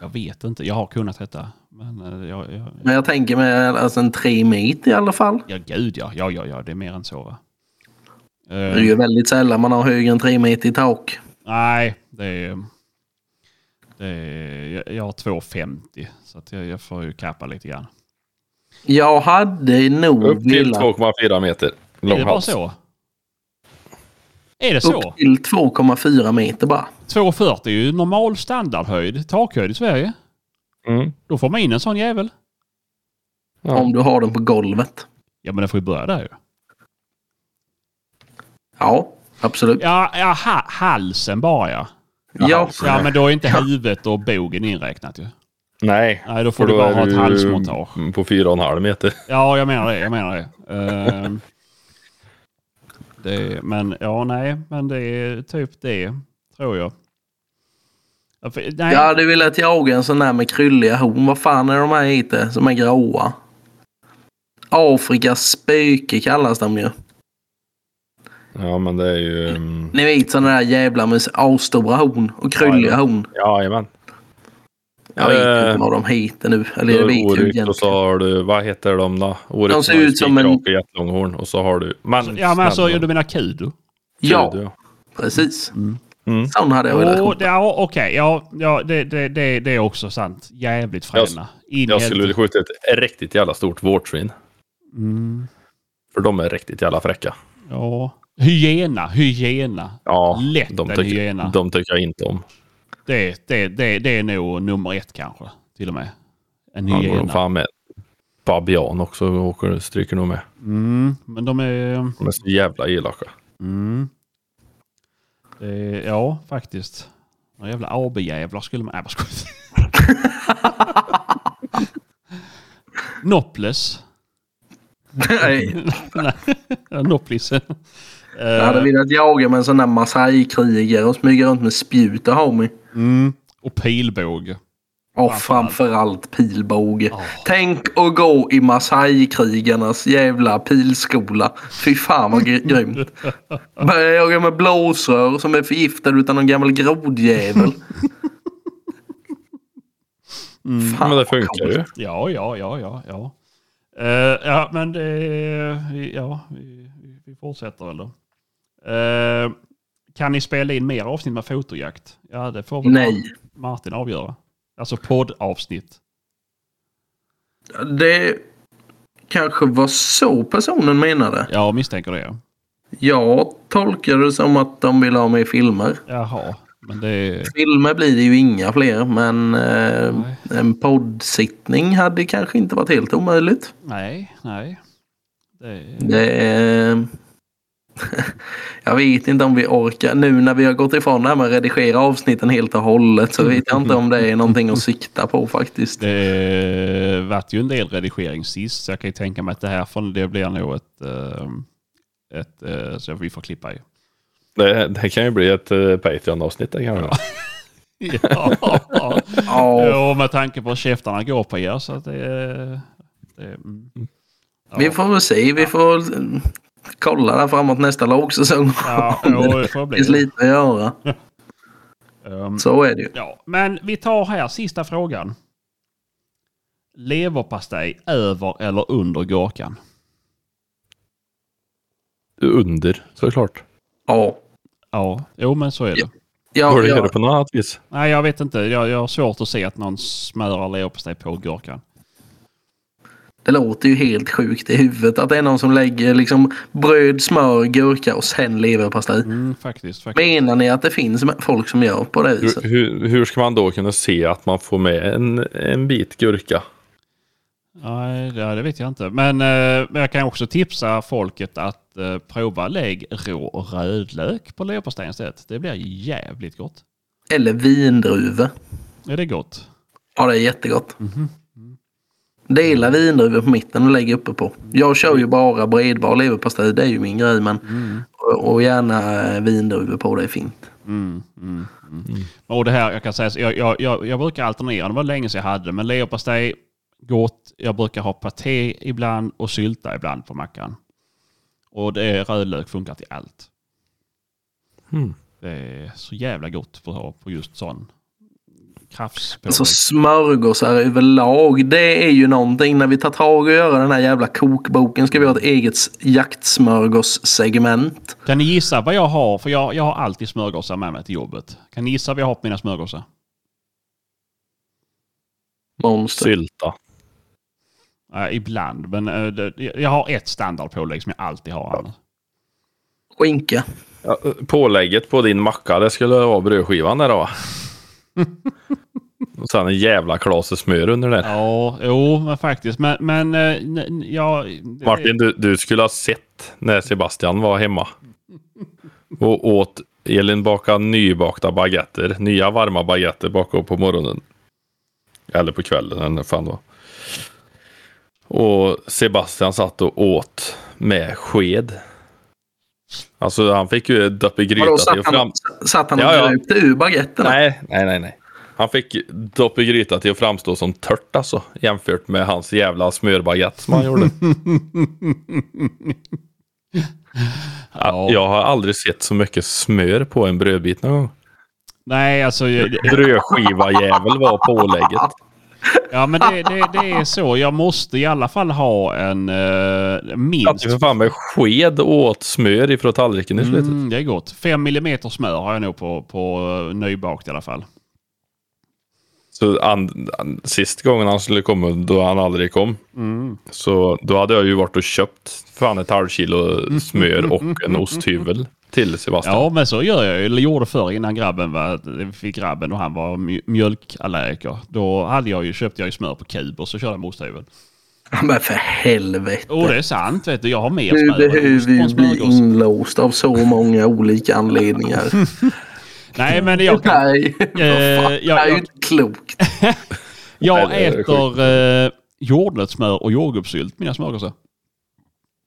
Jag vet inte. Jag har kunnat detta. Men eh, jag, jag, Men jag tänker mig alltså en tre meter i alla fall. Ja, gud ja. Ja, ja, ja. Det är mer än så va? Det är ju väldigt sällan man har högre än tre meter i tak. nej, det är... Det är jag, har 2,50 så att jag, jag får ju kappa lite grann. Jag hade nog Upp till velat 2,4 meter Är lång det bara så? Är det så? upp till 2,4 meter bara. 2,40 är ju normal standardhöjd, takhöjd i Sverige. Mm. Då får man in en sån jävel. Ja. Om du har den på golvet. Ja, men det får ju börja där ju. Ja, absolut. Ja, ja ha, halsen bara ja. Ja, Ja, men då är inte huvudet och bogen inräknat ju. Nej, Nej, då får du bara ha ett halsmontage. På 4,5 meter. [laughs] Ja, jag menar det. Jag menar det. Ehm, det men ja, nej, men det är typ det, tror jag. Ja, Nej, Jag hade velat jaga en sån där med krylliga horn. Vad fan är de här heter? Som är gråa. Afrikas spöke kallas de ju. Ja, men det är ju... mm, Ni vet sådana där jävla med asstora horn och krylliga Ja, horn. Jajamän. Jag vet inte vad de heter nu. Eller jag vet ju Oryx och egentligen. så har du, vad heter de då? Oryx De ser ut som en- spikraka jättelånghorn och så har du... Men, ja, men alltså, du menar kudu? Ja, Kudu, precis. Mm. Sån hade jag velat Oh, skjuta. det, ja, Okej, ja, ja det, det, det, det är också sant. Jävligt fräna. I Jag skulle vilja skjuta ett riktigt jävla stort vårtsvin. Mm, För de är riktigt jävla fräcka. ja. Hyena, hyena. Ja, Lätt de en tycker, hyena. de tycker jag inte om. Det, det, det, det är nog nummer ett kanske. Till och med. En hyena. fan med. Babian också åker, stryker nog med. Mm, men de är... De är så jävla elaka. Mm. Det, ja, faktiskt. Några jävla AB-jävlar skulle man... Nej, jag skojar. [laughs] Nopples. Nej, [laughs] Nej, Nopplis. Eh, jag hade velat jaga med en sån där Masai-krigare och smyga runt med spjut och ha mig. mm, och pilbåge. Och framförallt pilbåge. Ja. Tänk att gå i Masai-krigarnas jävla pilskola. Fy fan vad gr- [laughs] grymt. Börja jaga med blåsrör som är förgiftade utan någon gammal grodjävel. Fan, Men det funkar ju. Ja, ja, ja, ja, ja. Eh, ja, men det... Ja, vi, vi- vi fortsätter väl då. Eh, kan ni spela in mer avsnitt med fotojakt? Ja, det får väl Nej. Martin avgöra. Alltså poddavsnitt. Det kanske var så personen menade. Jag misstänker det. Jag tolkar det som att de vill ha med filmer. Jaha, men det... Filmer blir det ju inga fler men eh, en poddsittning hade kanske inte varit helt omöjligt. Nej, nej. Det, Det är... jag vet inte om vi orkar. Nu när vi har gått ifrån det här med att redigera avsnitten helt och hållet så vet jag inte om det är någonting att sikta på faktiskt. det vart ju en del redigering sist, så jag kan ju tänka mig att det här det blir nog ett... eh, ett eh, så vi får klippa i. Det, det kan ju bli ett uh, Patreon-avsnitt det kan. [laughs] Ja, Ja, och med tanke på att käftarna går på er så att det... det mm. ja. vi får väl se. Vi får kolla där framåt nästa lågsäsong. Ja, jo, [laughs] det får Det bli. finns lite att göra. Um, [laughs] Så är det ju. ja, men vi tar här sista frågan. Leverpastej över eller under gurkan? Under, såklart. Ja. Ja, jo men så är det. Ja, Går det ja. på något annat vis? Nej, jag vet inte. Jag, jag har svårt att se att någon smörar leverpastej på gurkan. Det låter ju helt sjukt i huvudet att det är någon som lägger liksom bröd, smör, gurka och sen leverpastej. Mm, faktiskt. faktiskt. Menar ni att det finns folk som gör på det viset? Hur, hur, hur ska man då kunna se att man får med en, en bit gurka? Nej, det, det vet jag inte. Men, eh, men jag kan också tipsa folket att eh, prova lägg rå rödlök på leverpastejen istället. Det blir jävligt gott. Eller vindruvor. Är det gott? Ja, det är jättegott. Dela vindruvor på mitten och lägg uppe på. Jag kör ju bara bredbar leverpastej. Det är ju min grej. Men, och, och gärna eh, vindruvor på. Det är fint. Mm, mm, mm. Och det här, jag kan säga, så jag, jag, jag, jag brukar alternera. Det var länge sedan jag hade, men leverpastej, gott. Jag brukar ha paté ibland och sylta ibland på mackan. Och det är rödlök funkar till allt. Mm. Det är så jävla gott på, att ha på just sån krafts Alltså smörgåsar överlag. Det är ju någonting. När vi tar tag och gör den här jävla kokboken ska vi ha ett eget jaktsmörgåssegment. Kan ni gissa vad jag har? För jag, jag har alltid smörgåsar med mig till jobbet. Kan ni gissa vad jag har på mina smörgåsar? Monster. Sylta. Uh, ibland, men eh, det, jag har ett standardpålägg som jag alltid har. annars. Skinka. Ja, pålägget på din macka, det skulle vara brödskivan där då. [laughs] Och sen en jävla klase smör under där. Ja, jo, men faktiskt. Men, men eh, ja... det- Martin, du, du skulle ha sett när Sebastian var hemma. Och åt Elin baka nybakta baguetter. Nya varma baguetter bakom på morgonen. Eller på kvällen, eller fan det var. Och Sebastian satt och åt med sked. Alltså han fick ju ett dopp i Vadå, gryta satt fram... satt han och Ja, ja. ur baguetterna? Nej, nej, nej, nej. Han fick dopp i gryta till att framstå som tört alltså. Jämfört med hans jävla smörbaguette som han gjorde. [laughs] Ja. Jag har aldrig sett så mycket smör på en brödbit någon gång. Nej, alltså... jag- Brödskiva jävel var pålägget. Ja, men det, det, det är så. Jag måste i alla fall ha en uh, minst... Ju för fan med sked och åt smör ifrån tallriken i slutet. Mm, det är gott. Fem millimeter smör har jag nog på, på uh, nybakt i alla fall. Så an, an, sist gången han skulle komma, då han aldrig kom. Mm. Så då hade jag ju varit och köpt fan ett halvt kilo smör och en osthyvel till Sebastian. Ja, men så gör jag ju. Eller gjorde förr innan grabben var, vi fick grabben och han var mj- mjölkallergiker. Då hade jag ju, köpte jag ju smör på kub och så körde jag med osthyvel. Men för helvete. Och det är sant vet du. Jag har mer Du smör än behöver en bli inlåst av så många olika anledningar. [laughs] Nej men jag, kan, Nej, fan, jag- det är ju inte klokt. [laughs] jag äter eh, jordnötssmör och jordgubbssylt mina smörgåsar.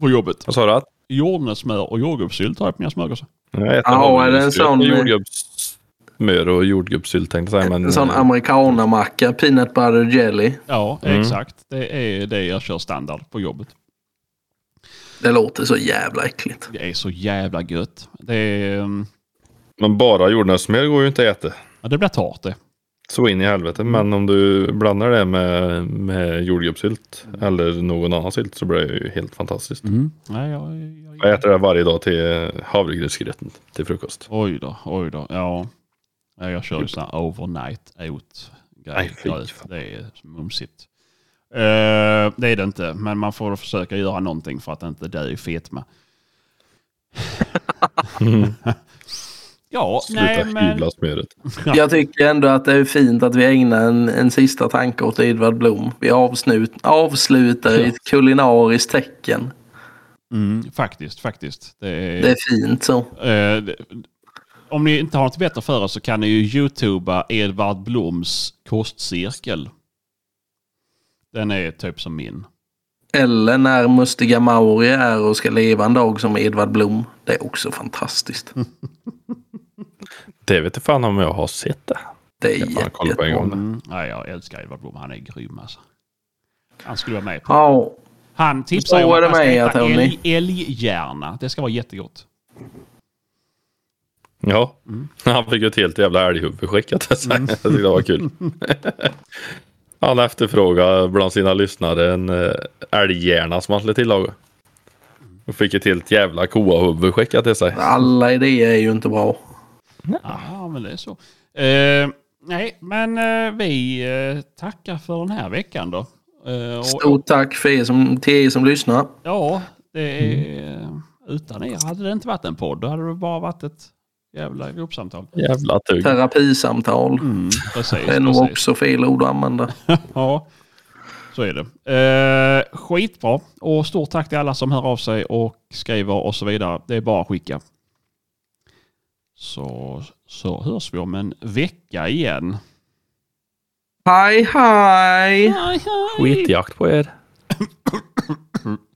På jobbet. Vad sa du? att? Jordnötssmör och jordgubbssylt har jag på mina smörgåsar. Jag äter är det en sån- Jordgubbssmör och jordgubbssylt tänkte jag säga. Men, En sån eh, amerikanamacka, peanut butter jelly. Ja, Mm. exakt. Det är det jag kör standard på jobbet. Det låter så jävla äckligt. Det är så jävla gött. Det, är, mm, men bara jordnötssmör går ju inte att äta. ja, det blir torrt det. Så in i helvete. Men om du blandar det med, med jordgubbssylt eller någon annan sylt så blir det ju helt fantastiskt. Mm. Nej, jag, jag, Jag äter det varje dag till havregrynsgröten till frukost. Oj då, oj då. Ja, Ja, jag kör ju sån här overnight oat fan. Det är mumsigt. Eh, det är det inte, men man får försöka göra någonting för att inte dö i fetma. [laughs] [laughs] ja, Sluta nej men... smöret. [laughs] Jag tycker ändå att det är fint att vi ägnar en, en sista tanke åt Edvard Blom. Vi avslut, avslutar i ett kulinariskt tecken. Mm, faktiskt, faktiskt. Det är, Det är fint så. eh, det, om ni inte har något bättre för er så kan ni ju youtuba Edvard Bloms kostcirkel. Den är typ som min. Eller när Mustiga Mauri är och ska leva en dag som Edvard Blom. Det är också fantastiskt. [laughs] Det vet jag fan om jag har sett det. Det är Jag fan jätte, kolla på en gång. jättebra. Mm. Ja, jag älskar Edvard Blom. Han är grym alltså. Han skulle vara med på. Ja, Han tipsar ju om är att det man ska äta älg, älghjärna. Det ska vara jättegott. Ja, Mm. han fick ju ett helt jävla älghuvud skickat. Jag tyckte det var kul. [laughs] han efterfrågade bland sina lyssnare en eh, älghjärna som han skulle tillaga. Och fick ett helt jävla koahuvud skickat till sig. alla idéer är ju inte bra. Ja, men det är så. Eh, nej, men eh, vi eh, tackar för den här veckan då. Eh, och, Stort tack för er som, till er som lyssnar. ja, det är, utan er hade det inte varit en podd. Då hade det bara varit ett jävla gruppsamtal. Jävla tugg. Terapisamtal. Mm, precis, Det är nog också fel ord att använda. [laughs] Ja, så är det. Eh, skitbra. Och stort tack till alla som hör av sig och skriver och så vidare. Det är bara att skicka. Så, så hörs vi om en vecka igen. Hej hej! Hej, hej. Skitjakt på er. [coughs]